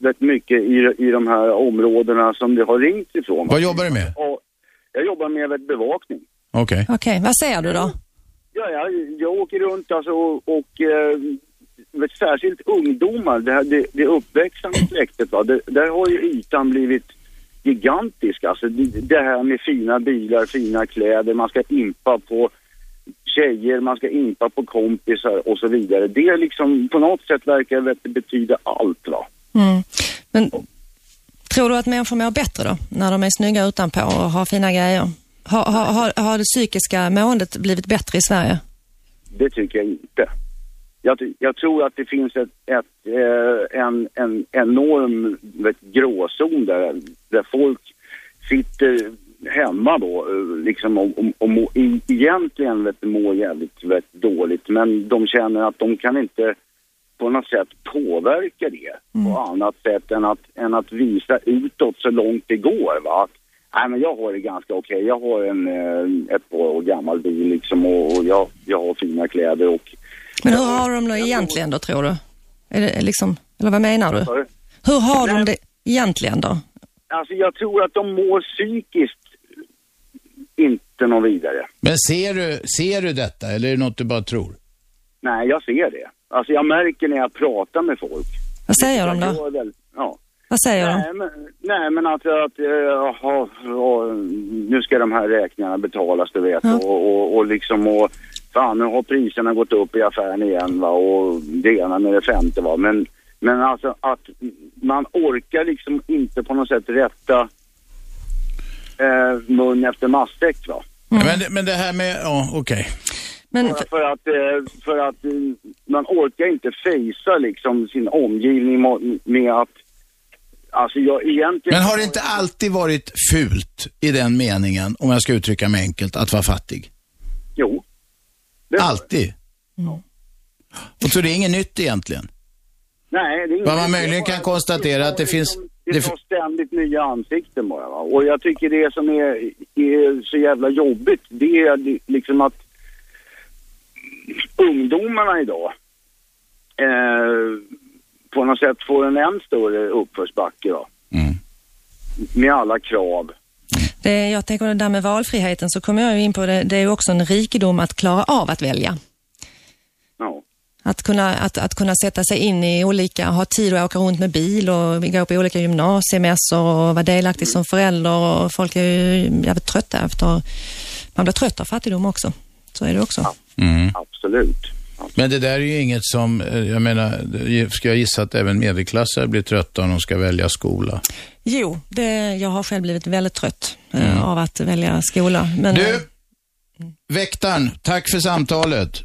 rätt mycket i, i de här områdena som det har ringt ifrån. Vad jobbar du med? Och jag jobbar med bevakning. Okej. Okej, vad säger du då? Ja, jag, jag åker runt alltså och, och eh, särskilt ungdomar, det, här, det, det uppväxande släktet, va, det, där har ju ytan blivit gigantisk. Alltså det, det här med fina bilar, fina kläder, man ska impa på tjejer, man ska impa på kompisar och så vidare. Det liksom, på något sätt verkar det betyda allt va. Mm. Men tror du att människor mår bättre då, när de är snygga utanpå och har fina grejer? Har, har, har, har det psykiska måendet blivit bättre i Sverige? Det tycker jag inte. Jag, jag tror att det finns ett, ett, eh, en, en enorm vet, gråzon där, där folk sitter hemma då eh, liksom och, och, och må, egentligen vet, mår jävligt vet, dåligt men de känner att de kan inte på något sätt påverka det på annat sätt än att, än att visa utåt så långt det går. Va? Att, nej, men jag har det ganska okej. Jag har en eh, ett par år gammal bil liksom och, och jag, jag har fina kläder och Men hur har de det egentligen då, tror du? Är det liksom, eller vad menar du? Hur har de det egentligen då? Alltså jag tror att de mår psykiskt inte någon vidare. Men ser du, ser du detta eller är det något du bara tror? Nej, jag ser det. Alltså jag märker när jag pratar med folk. Vad säger de då? väl, ja. Vad säger de? Nej men, nej, men att, att jaha, ja, nu ska de här räkningarna betalas du vet. Och, och, och liksom och fan nu har priserna gått upp i affären igen va och det ena med det femte va. Men, men alltså att man orkar liksom inte på något sätt rätta eh, mun efter matsäck va. Men, men det här med, ja okej. Men för, för att, eh, för att eh, man orkar inte fejsa liksom sin omgivning med att, alltså jag egentligen... Men har det inte alltid varit fult i den meningen, om jag ska uttrycka mig enkelt, att vara fattig? Jo. Alltid? Och så det är inget nytt egentligen? Nej, det är Vad man inget- möjligen kan konstatera att det finns... Det Det, tar ständigt nya ansikten bara va? Och jag tycker det som är, är så jävla jobbigt, det är li- liksom att ungdomarna idag eh, på något sätt får en än större uppförsbacke då. Mm. Med alla krav. det, jag tänker det där med valfriheten så kommer jag ju in på det, det är ju också en rikedom att klara av att välja. Ja. Att kunna, att, att kunna sätta sig in i olika, ha tid att åka runt med bil och gå på olika gymnasiemässor och vara delaktig som förälder och folk är ju jävligt trötta efter, man blir trött av fattigdom också. Så är det också. Mm. Absolut. Men det där är ju inget som, eh, jag menar, ska jag gissa att även medelklassare blir trötta om de ska välja skola? Jo, det, jag har själv blivit väldigt trött eh, av att välja skola. Men, Du, eh, väktaren, tack för samtalet.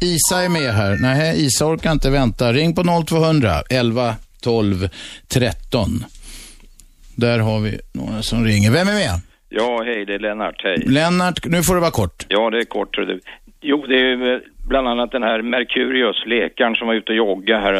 Isa är med här. Nej, Isa orkar inte vänta. Ring på 0200 11 12 13. Där har vi några som ringer. Vem är med? Ja, hej, det är Lennart, hej. Lennart, nu får det vara kort. Ja, det är kort. Jo, det är eh, bland annat den här Merkurius, läkaren som var ute och joggade här.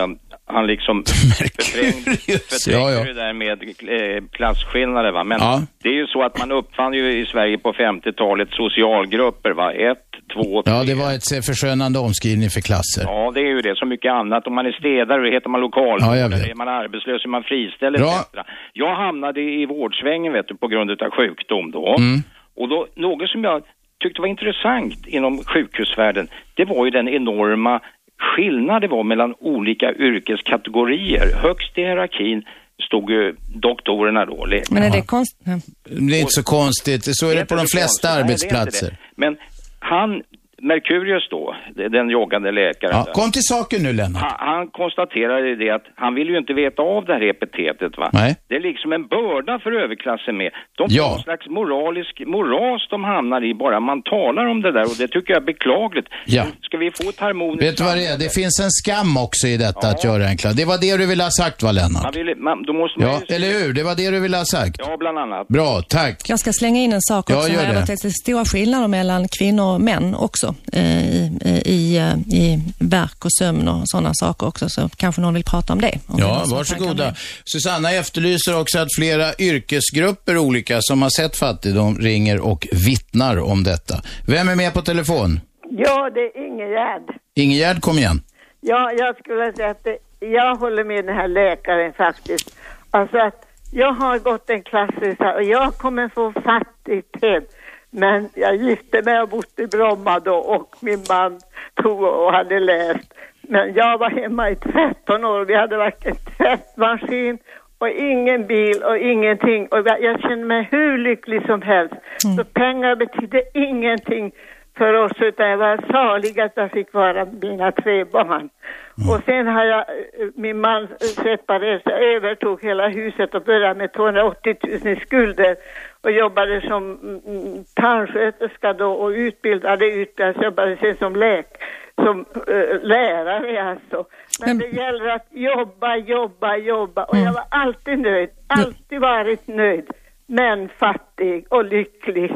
Han, liksom förträngde, förträngde ja, ja. det där med eh, klasskillnader va. Men Ja. det är ju så att man uppfann ju i Sverige på 50-talet socialgrupper va. Ett, två, tre. Ja, det var ett förskönande omskrivning för klasser. Ja, det är ju det. Så mycket annat. Om man är städare, då heter man Ja, jag vet. är man arbetslös, är man friställd Bra. etc. Jag hamnade i vårdsvängen, vet du, på grund av sjukdom då. Mm. Och då, något som jag tyckte var intressant inom sjukhusvärlden, det var ju den enorma skillnad det var mellan olika yrkeskategorier. Högst i hierarkin stod ju doktorerna då. men är det konstigt? Det är inte så konstigt. Så är det på de flesta konstigt. Nej, det arbetsplatser. det. Men han, Merkurius då, den joggande läkaren. Ja, kom till saken nu Lennart. Han, han konstaterade det att han vill ju inte veta av det här epitetet va. Nej. Det är liksom en börda för överklassen med. De får Ja. någon slags moralisk moras de hamnar i bara man talar om det där och det tycker jag är beklagligt. Ja. Ska vi få ett harmoniskt Vet du vad det är? Det finns en skam också i detta att göra en. Det var det du ville ha sagt va Lennart? Man vill, man, då måste man Ja, ju... eller hur? Det var det du ville ha sagt. Ja, bland annat. Bra, tack. Jag ska slänga in en sak Ja, också. gör här. det. Att Det är stora skillnader mellan kvinnor och män också i, i, eh, i verk och sömn och sådana saker också. Så kanske någon vill prata om det. om det Ja, som varsågoda. Susanna efterlyser också att flera yrkesgrupper olika som har sett fattigdom ringer och vittnar om detta. Vem är med på telefon? Ja, det är Ingegärd. Ingegärd, kom igen. Ja, jag skulle säga att det, jag håller med den här läkaren faktiskt. Alltså att jag har gått en klass och jag kommer få fattigt hem. Men jag gifte mig och bott i Bromma då och min man tog och hade läst. Men jag var hemma i 13 år. Vi hade varken tvättmaskin och ingen bil och ingenting. Och jag, kände mig hur lycklig som helst. Så pengar betydde ingenting för oss utan jag var salig att jag fick vara med mina tre barn. Och sen har jag, eh, min man separerade övertog hela huset och började med 280 000 i skulder och jobbade som mm, tandsköterska då och utbildade utbildade, jobbade sen som läk, som eh, lärare alltså. Men det gäller att jobba, jobba, jobba och jag var alltid nöjd, alltid varit nöjd, men fattig och lycklig.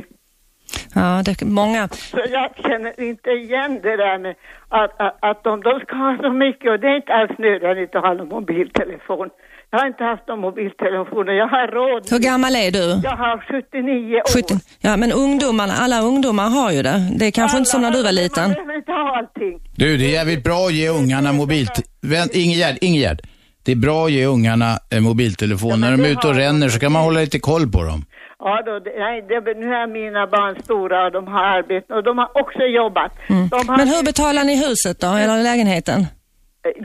Ja, det är många. Så jag känner inte igen det där med att, att, att de, de ska ha så mycket och det är inte alls nödvändigt att ha någon mobiltelefon. Jag har inte haft någon mobiltelefon och jag har råd. Hur gammal är du? Jag har 79 år. 70. Ja, men ungdomarna, alla ungdomar har ju det. Det är kanske inte som när du var liten. Man behöver inte ha allting. Du, det är jävligt bra att ge ungarna mobilt... Vänt, Ingegärd, Ingegärd. Det är bra att ge ungarna eh, mobiltelefon. När de är ute och ränner så kan man hålla lite koll på dem. Ja, då, det, nej, det, nu är mina barn stora och de har arbete och de har också jobbat. De har, Men hur betalar ni huset då, eller lägenheten?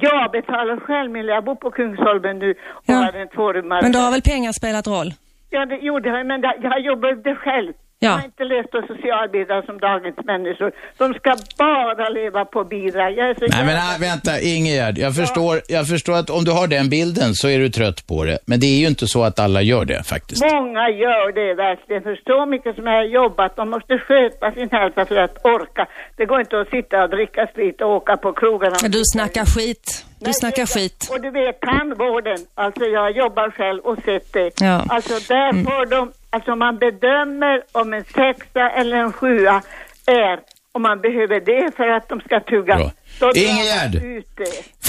Jag betalar själv min, jag bor på Kungsholmen nu och har en tvårummare. Men då har väl pengar spelat roll? Ja, det gjorde jag, men det, jag jobbade själv. Jag har inte läst på socialbidrag som dagens människor. De ska bara leva på bidrag. Jag är så Nej men jävla- ah, vänta, Ingegärd. Jag förstår, jag förstår att om du har den bilden så är du trött på det. Men det är ju inte så att alla gör det faktiskt. Många gör det verkligen, för så mycket som jag har jobbat, de måste sköta sin hälsa för att orka. Det går inte att sitta och dricka sprit och åka på krogarna. Du snackar skit. Du snackar skit. Och du vet tandvården, alltså jag jobbar själv och sett det. Ja. Alltså där Mm. får de, alltså man bedömer om en sexa eller en sjua är, om man behöver det för att de ska tugga. Bra. Då drar Ingegärd.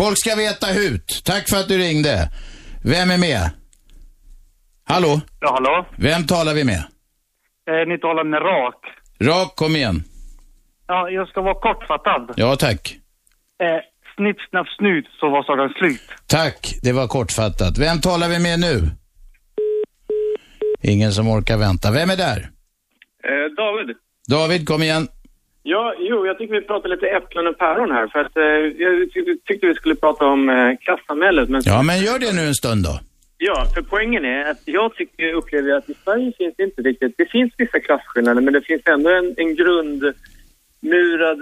Folk ska veta hut. Tack för att du ringde. Vem är med? Hallå? Ja, hallå? Vem talar vi med? Eh, ni talar med rak. Rak, kom igen. Ja, jag ska vara kortfattad. Ja, tack. Eh, snipp, snapp, snut så var sagan slut. Tack, det var kortfattat. Vem talar vi med nu? Ingen som orkar vänta. Vem är där? Eh, David. David, kom igen. Ja, jo, jag tycker vi pratar lite äpplen och päron här. För att eh, jag tyckte, vi skulle prata om eh, klassamhället. Men, Ja, men gör det nu en stund då. ja, för poängen är att jag tycker, upplever att i Sverige finns det inte riktigt... Det finns vissa klasskillnader, men det finns ändå en, en grundmurad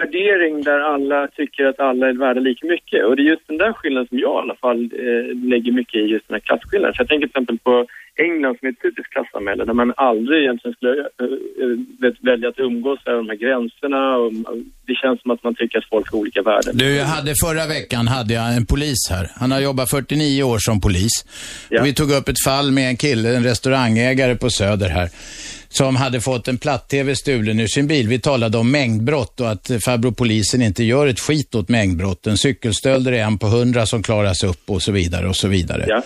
värdering där alla tycker att alla är värda lika mycket. Och det är just den där skillnaden som jag i alla fall eh, lägger mycket i, just den här klasskillnaden. Så jag tänker till exempel på England som är ett typiskt klassamhälle där man aldrig egentligen skulle vet, välja att umgås över de här gränserna. Och, det känns som att man tycker att folk har olika värden. Du, jag hade förra veckan hade jag en polis här. Han har jobbat 49 år som polis. Och vi tog upp ett fall med en kille, en restaurangägare på Söder här, som hade fått en platt-tv stulen ur sin bil. Vi talade om mängdbrott och att farbror polisen inte gör ett skit åt mängdbrotten. Cykelstölder är en på hundra som klaras upp och så vidare och så vidare.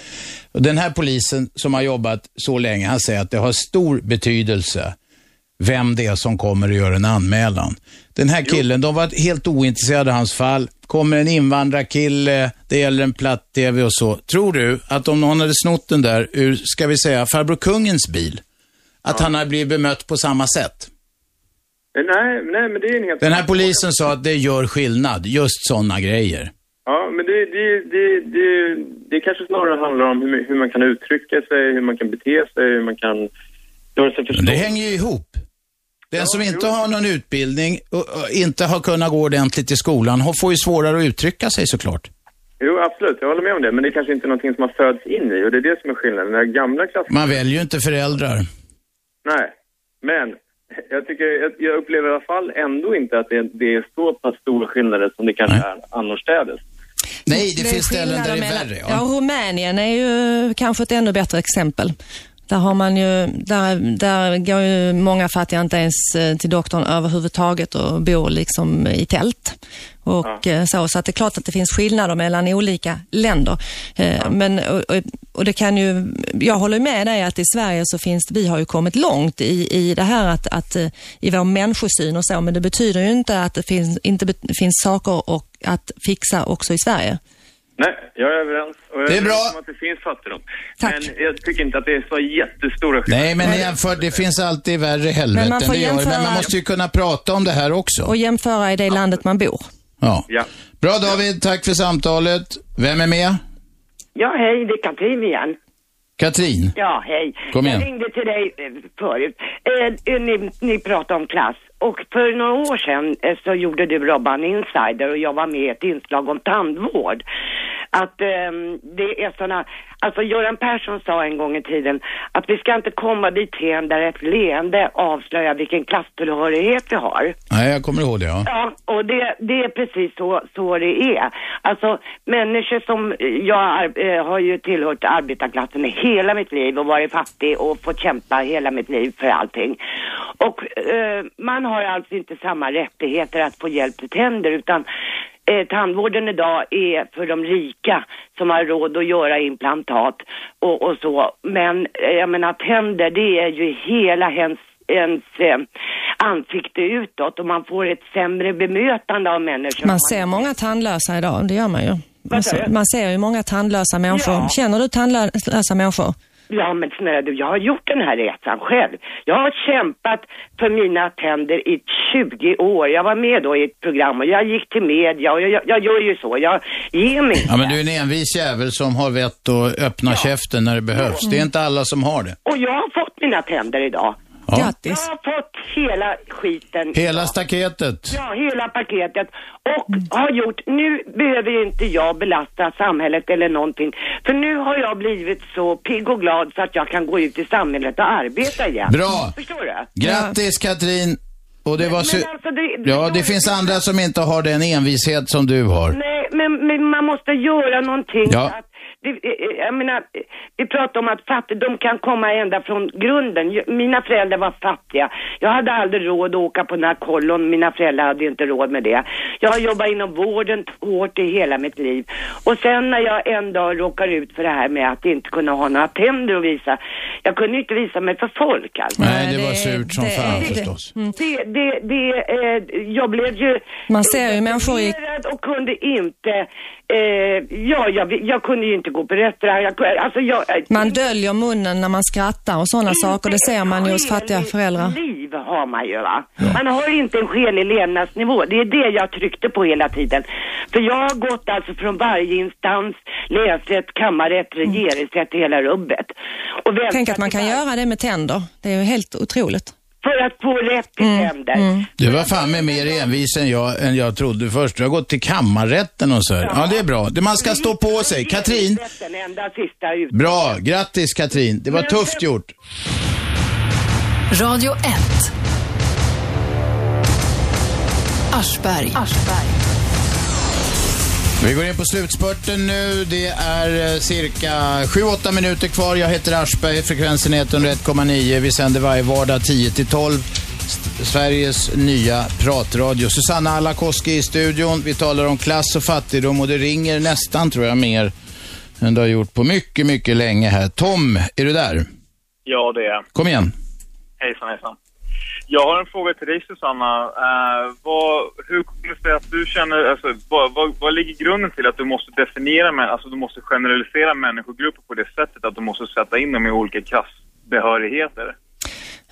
Och den här polisen som har jobbat så länge, han säger att det har stor betydelse vem det är som kommer och gör en anmälan. Den här killen, de var helt ointresserade av hans fall. Kommer en invandrarkille, det gäller en platt-tv och så. Tror du att om någon hade snott den där ur, ska vi säga, farbror kungens bil, att han hade blivit bemött på samma sätt? Eh, Nej, nej, men det är en helt... Den här polisen sa att det gör skillnad, just sådana grejer. Ja, men det, det, det, det, det kanske snarare handlar om hur, hur man kan uttrycka sig, hur man kan bete sig, hur man kan göra sig förstådd. det hänger ju ihop. Den som inte har någon utbildning och, och inte har kunnat gå ordentligt i skolan har- får ju svårare att uttrycka sig såklart. Jo, absolut. Jag håller med om det. Men det är kanske inte är någonting som man föds in i och det är det som är skillnaden. Den gamla klassen... Man väljer ju inte föräldrar. Nej, men jag, tycker, jag, jag upplever i alla fall ändå inte att det, det är så pass stora skillnader som det kanske är annorstädes. Nej, det, är finns ställen där det är värre. Ja, Rumänien är ju kanske ett ännu bättre exempel. Där har man ju, där, där går ju många fattiga inte ens eh, till doktorn överhuvudtaget och bor liksom i tält. Och eh, så, så att det är klart att det finns skillnader mellan olika länder. Eh, Men, och, och- det kan ju, jag håller med dig att i Sverige så finns vi har ju kommit långt i, i det här att, att i vår människosyn och så, men det betyder ju inte att det finns, inte finns saker och att fixa också i Sverige. Nej, jag är överens. Och jag Det är bra. om att det finns fattigdom. Men jag tycker inte att det är så jättestora skillnader. Nej, men jämför, det finns alltid värre helveten. man får det det. Men jämföra- man måste ju kunna prata om det här också. Och jämföra i det landet man bor. Ja. Bra David, tack för samtalet. Vem är med? Ja, hej, det är Katrin igen. Katrin. Ja, hej. Kom igen. Jag ringde till dig eh, förut. Eh, ni, ni pratade om klass. Och för några år sedan eh, så gjorde du Robban Insider och jag var med i ett inslag om tandvård. Att ehm, det är sådana, alltså Göran Persson sa en gång i tiden att vi ska inte komma dit hen där ett leende avslöjar vilken klasstillhörighet vi har. Nej, jag kommer ihåg det, ja. Ja, och det, det är precis så, så det är. Alltså människor som, jag eh, har ju tillhört arbetarklassen i hela mitt liv och varit fattig och fått kämpa hela mitt liv för allting. Och eh, man har alltså inte samma rättigheter att få hjälp till tänder utan eh, tandvården idag är för de rika som har råd att göra implantat och, och så. Men eh, jag menar tänder det är ju hela hens ens eh, ansikte utåt och man får ett sämre bemötande av människor. Man ser många tandlösa idag, det gör man ju. Man sa ser, du? man ser ju många tandlösa människor. Ja. Känner du tandlösa människor? Ja men snälla du, jag har gjort den här resan själv. Jag har kämpat för mina tänder i 20 år. Jag var med då i ett program och jag gick till media och jag, jag, jag gör ju så. Jag ger mig Ja, men du är en envis jävel som har vett att öppna käften när det behövs. Det är inte alla som har det. Och jag har fått mina tänder idag. Ja. Jag har fått hela skiten. Hela staketet. Ja, hela paketet. Och har gjort, nu behöver inte jag belasta samhället eller någonting. För nu har jag blivit så pigg och glad så att jag kan gå ut i samhället och arbeta igen. Bra. Förstår du? Grattis Katrin. Och det var sy- Men alltså, det- Ja, det finns andra som inte har den envishet som du har. Nej, men, men man måste göra någonting. Ja. Att, det, eh, jag menar, eh, vi pratar om att fattigdom kan komma ända från grunden. Mina föräldrar var fattiga. Jag hade aldrig råd att åka på den här kollon. Mina föräldrar hade inte råd med det. Jag har jobbat inom vården hårt i hela mitt liv. Och sen när jag en dag råkar ut för det här med att inte kunna ha några tänder att visa. Jag kunde ju inte visa mig för folk alltså. Nej, det var surt som fan förstås. Det, det, det, eh, jag blev ju... Man ser ju människor i... och kunde inte... Eh, ja, jag, jag kunde ju inte gå på restaurang. Jag, alltså jag... eh, Man döljer munnen när man skrattar och sådana saker. Det ser man ju hos fattiga föräldrar. liv har man ju va. Man har inte en skälig levnadsnivå. Det är det jag tryckte på hela tiden. För jag har gått alltså från varje instans, länsrätt, kammarrätt, regeringsrätt, hela rubbet. Och Tänk att man kan göra det med tänder. Det är ju helt otroligt. För att få rätt till Mm. tänder. Du var fan med mer envis än jag, än jag trodde först. Du har gått till kammarrätten och så här. Ja, det är bra. Det man ska stå på sig. Katrin, bra. Grattis Katrin. Det var tufft gjort. Radio 1. Aschberg. Vi går in på slutspurten nu. Det är eh, cirka 7-8 minuter kvar. Jag heter Aschberg. Frekvensen är 101,9. Vi sänder varje vardag 10 till 12. S- Sveriges nya pratradio. Susanna Alakoski i studion. Vi talar om klass och fattigdom och det ringer nästan, tror jag, mer än det har gjort på mycket, mycket länge här. Tom, är du där? Ja, det är Kom igen. Hejsan, hejsan. Jag har en fråga till dig, Susanna. Uh, vad, hur kommer det sig att du känner, alltså, vad, vad, vad ligger grunden till att du måste definiera, alltså du måste generalisera människogrupper på det sättet att du måste sätta in dem i olika klassbehörigheter?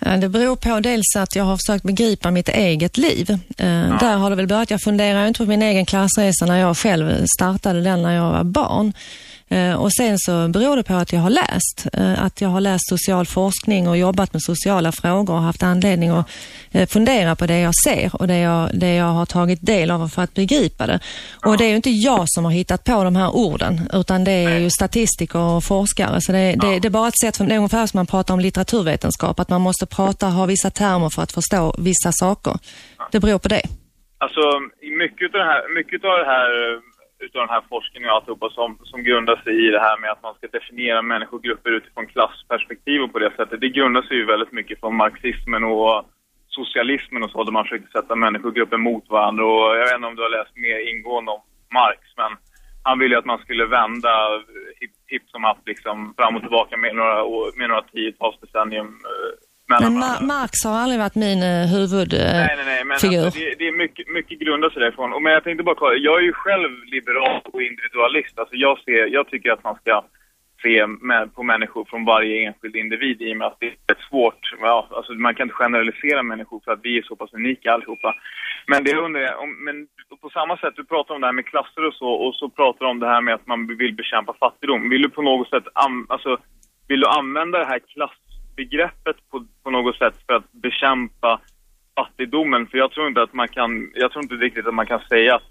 Eh, Det beror på dels att jag har försökt begripa mitt eget liv. Eh, Där har det väl börjat. Jag funderar inte på min egen klassresa när jag själv startade den när jag var barn. Eh, Och sen så beror det på att jag har läst. eh, Att jag har läst social forskning och jobbat med sociala frågor och haft anledning att eh, fundera på det jag ser och det jag, det jag har tagit del av för att begripa det. Och det är ju inte jag som har hittat på de här orden, utan det är ju statistiker och forskare. Så det, det, det är bara ett sätt, för, det är ungefär som man pratar om litteraturvetenskap, att man måste prata, ha vissa termer för att förstå vissa saker. Det beror på det. Alltså, mycket av det här, mycket av det här, utav den här forskningen och alltihopa som, som grundar sig i det här med att man ska definiera människogrupper utifrån klassperspektiv och på det sättet. Det grundar sig ju väldigt mycket från marxismen och socialismen och så, där man försökte sätta människogrupper mot varandra. Och jag vet inte om du har läst mer ingående om Marx, men han ville ju att man skulle vända hipp, hip som happ liksom fram och tillbaka med några, år- med några tiotals decennium eh, men. Ma- Marx har aldrig varit min eh, huvudfigur. Nej, nej, nej, men alltså, det, det är mycket, mycket grundat sig därifrån. Och, men jag tänkte bara kolla, jag är ju själv liberal och individualist. Alltså jag, ser, jag tycker att man ska se på människor från varje enskild individ i och med att det är svårt, ja, alltså man kan inte generalisera människor för att vi är så pass unika allihopa. Men det undrar jag, om, men på samma sätt, du pratar om det här med klasser och så, och så pratar du om det här med att man vill bekämpa fattigdom. Vill du på något sätt, am, alltså, vill du använda det här klassbegreppet på, på något sätt för att bekämpa fattigdomen? För jag tror inte att man kan, jag tror inte riktigt att man kan säga att,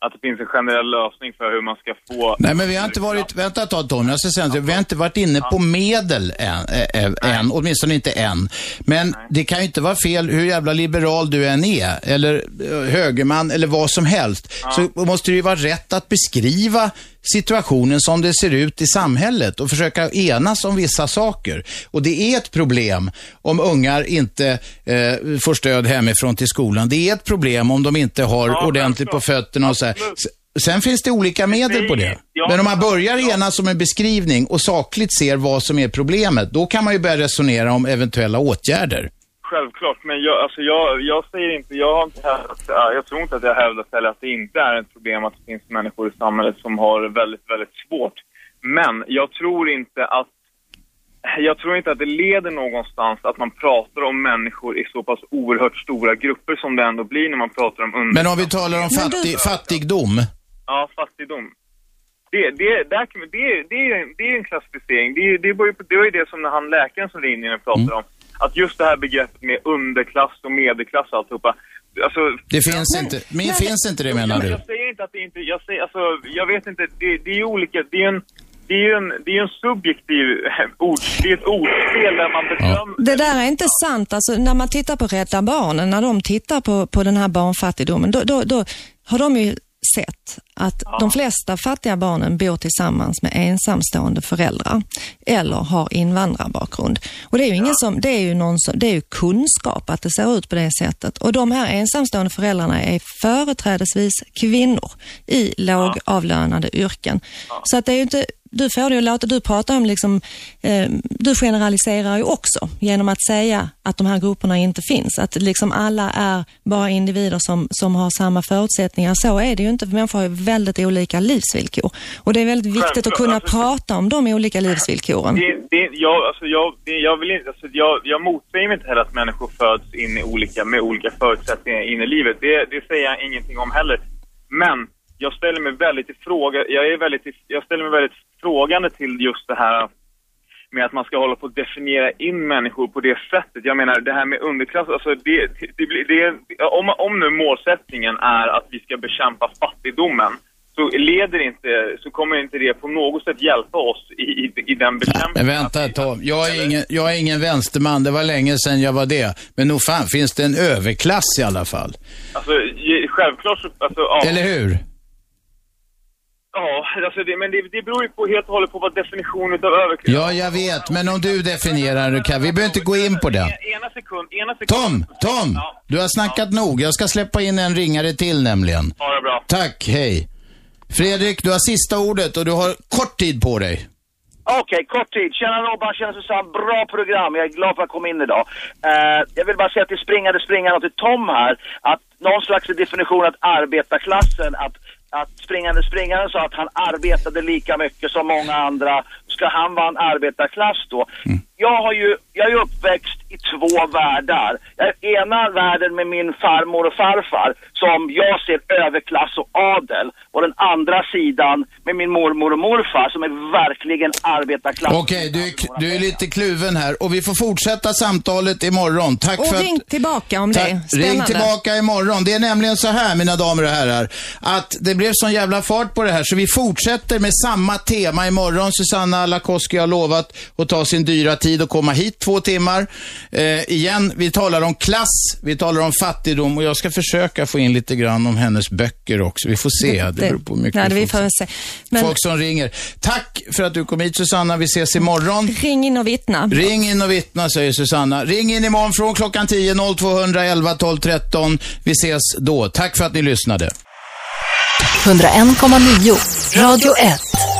att det finns en generell lösning för hur man ska få... Nej, men vi har inte varit, vänta ett tag Tom, jag ska säga något. vi har inte varit inne på medel än, äh, än, åtminstone inte än. Men det kan ju inte vara fel, hur jävla liberal du än är, eller eh, högerman, eller vad som helst, så måste det ju vara rätt att beskriva situationen som det ser ut i samhället och försöka enas om vissa saker. Och det är ett problem om ungar inte eh, får stöd hemifrån till skolan. Det är ett problem om de inte har ordentligt på fötterna och så här. Sen finns det olika medel på det. Men om man börjar enas om en beskrivning och sakligt ser vad som är problemet, då kan man ju börja resonera om eventuella åtgärder. Självklart, men jag, alltså jag, jag säger inte, jag har inte hävdat, ja, jag tror inte att jag hävdat heller att det inte är ett problem att det finns människor i samhället som har det väldigt, väldigt svårt. Men jag tror inte att, jag tror inte att det leder någonstans att man pratar om människor i så pass oerhört stora grupper som det ändå blir när man pratar om under... Men om vi talar om fattig, fattigdom, Ja, fattigdom. Det, det, där, det, det, är, det är en klassificering. Det, det, var ju, det var ju det som när han läkaren som ringde in och pratade om. Att just det här begreppet med underklass och medelklass och alltihopa. Alltså, det finns inte. Men finns inte det menar du? jag säger inte att det inte, jag säger, alltså, jag vet inte, det, det är ju olika, det är en, det är ju en, det är en subjektiv ord, det är ett ordspel där man bedömer Det där är inte sant. Alltså, när man tittar på Rädda Barnen, när de tittar på, på den här barnfattigdomen, då, då, då har de ju sett att de flesta fattiga barnen bor tillsammans med ensamstående föräldrar eller har invandrarbakgrund. Och det är ju ingen som, det är ju någon som, det är ju kunskap att det ser ut på det sättet. Och de här ensamstående föräldrarna är företrädesvis kvinnor i lågavlönade yrken. Så att det är ju inte, du får det ju låta, du pratar om liksom, eh, du generaliserar ju också genom att säga att de här grupperna inte finns. Att liksom alla är bara individer som, som har samma förutsättningar. Så är det ju inte, för människor har ju väldigt olika livsvillkor. Och det är väldigt viktigt att Självklart, kunna alltså- prata om de olika livsvillkoren. Det, det, jag, alltså jag, det, jag vill inte, alltså jag, jag motsäger inte heller att människor föds in i olika, med olika förutsättningar in i livet. Det, det säger jag ingenting om heller. Men jag ställer mig väldigt i fråga, jag är väldigt, jag ställer mig väldigt frågande till just det här med att man ska hålla på att definiera in människor på det sättet. Jag menar det här med underklass, alltså det, det, blir- det, om, om nu målsättningen är att vi ska bekämpa fattigdomen så leder inte, så kommer inte det på något sätt hjälpa oss i, i, i den bekämpningen. Men vänta ett tag. Jag är, ingen, jag är ingen vänsterman, det var länge sedan jag var det. Men nog fan finns det en överklass i alla fall. Alltså, självklart så, alltså, ja. Eller hur? Ja, alltså det, men det, det beror ju på, helt och hållet på vad definitionen av överklass Ja, jag vet. Men om du definierar det, kan vi behöver inte gå in på det. Ena sekund, ena sekund. Tom, Tom! Du har snackat nog. Jag ska släppa in en ringare till nämligen. Ha det bra. Tack, hej. Fredrik, du har sista ordet och du har kort tid på dig. Okej, kort tid. Tjena Robban, tjena Susanne. Bra program. Jag är glad för att jag kom in idag. Eh, jag vill bara säga till springande springande och till Tom här att någon slags definition att arbetarklassen, att, att springande springaren sa att han arbetade lika mycket som många andra ska han vara en arbetarklass då? Jag har ju, jag är uppväxt i två världar. Jag är ena världen med min farmor och farfar som jag ser överklass och adel. Och den andra sidan med min mormor och morfar som är verkligen arbetarklass. Okej, du, är- du är lite kluven här och vi får fortsätta samtalet imorgon. Tack Och för att... ring tillbaka om det. Spännande. Ring tillbaka imorgon. Det är nämligen så här, mina damer och herrar, att det blev sån jävla fart på det här så vi fortsätter med samma tema imorgon. Susanna Lakoski har lovat att ta sin dyra tid och komma hit två timmar. Eh, igen, vi talar om klass, vi talar om fattigdom och jag ska försöka få in lite grann om hennes böcker också. Vi får se, det, beror på mycket Nej, vi vi se. Men folk som ringer. Tack för att du kom hit Susanna, vi ses imorgon. ring in och vittna. Ring in och vittna, säger Susanna. Ring in imorgon från klockan 10, 0211 12 13. Vi ses då. Tack för att ni lyssnade. 101,9 Radio 1.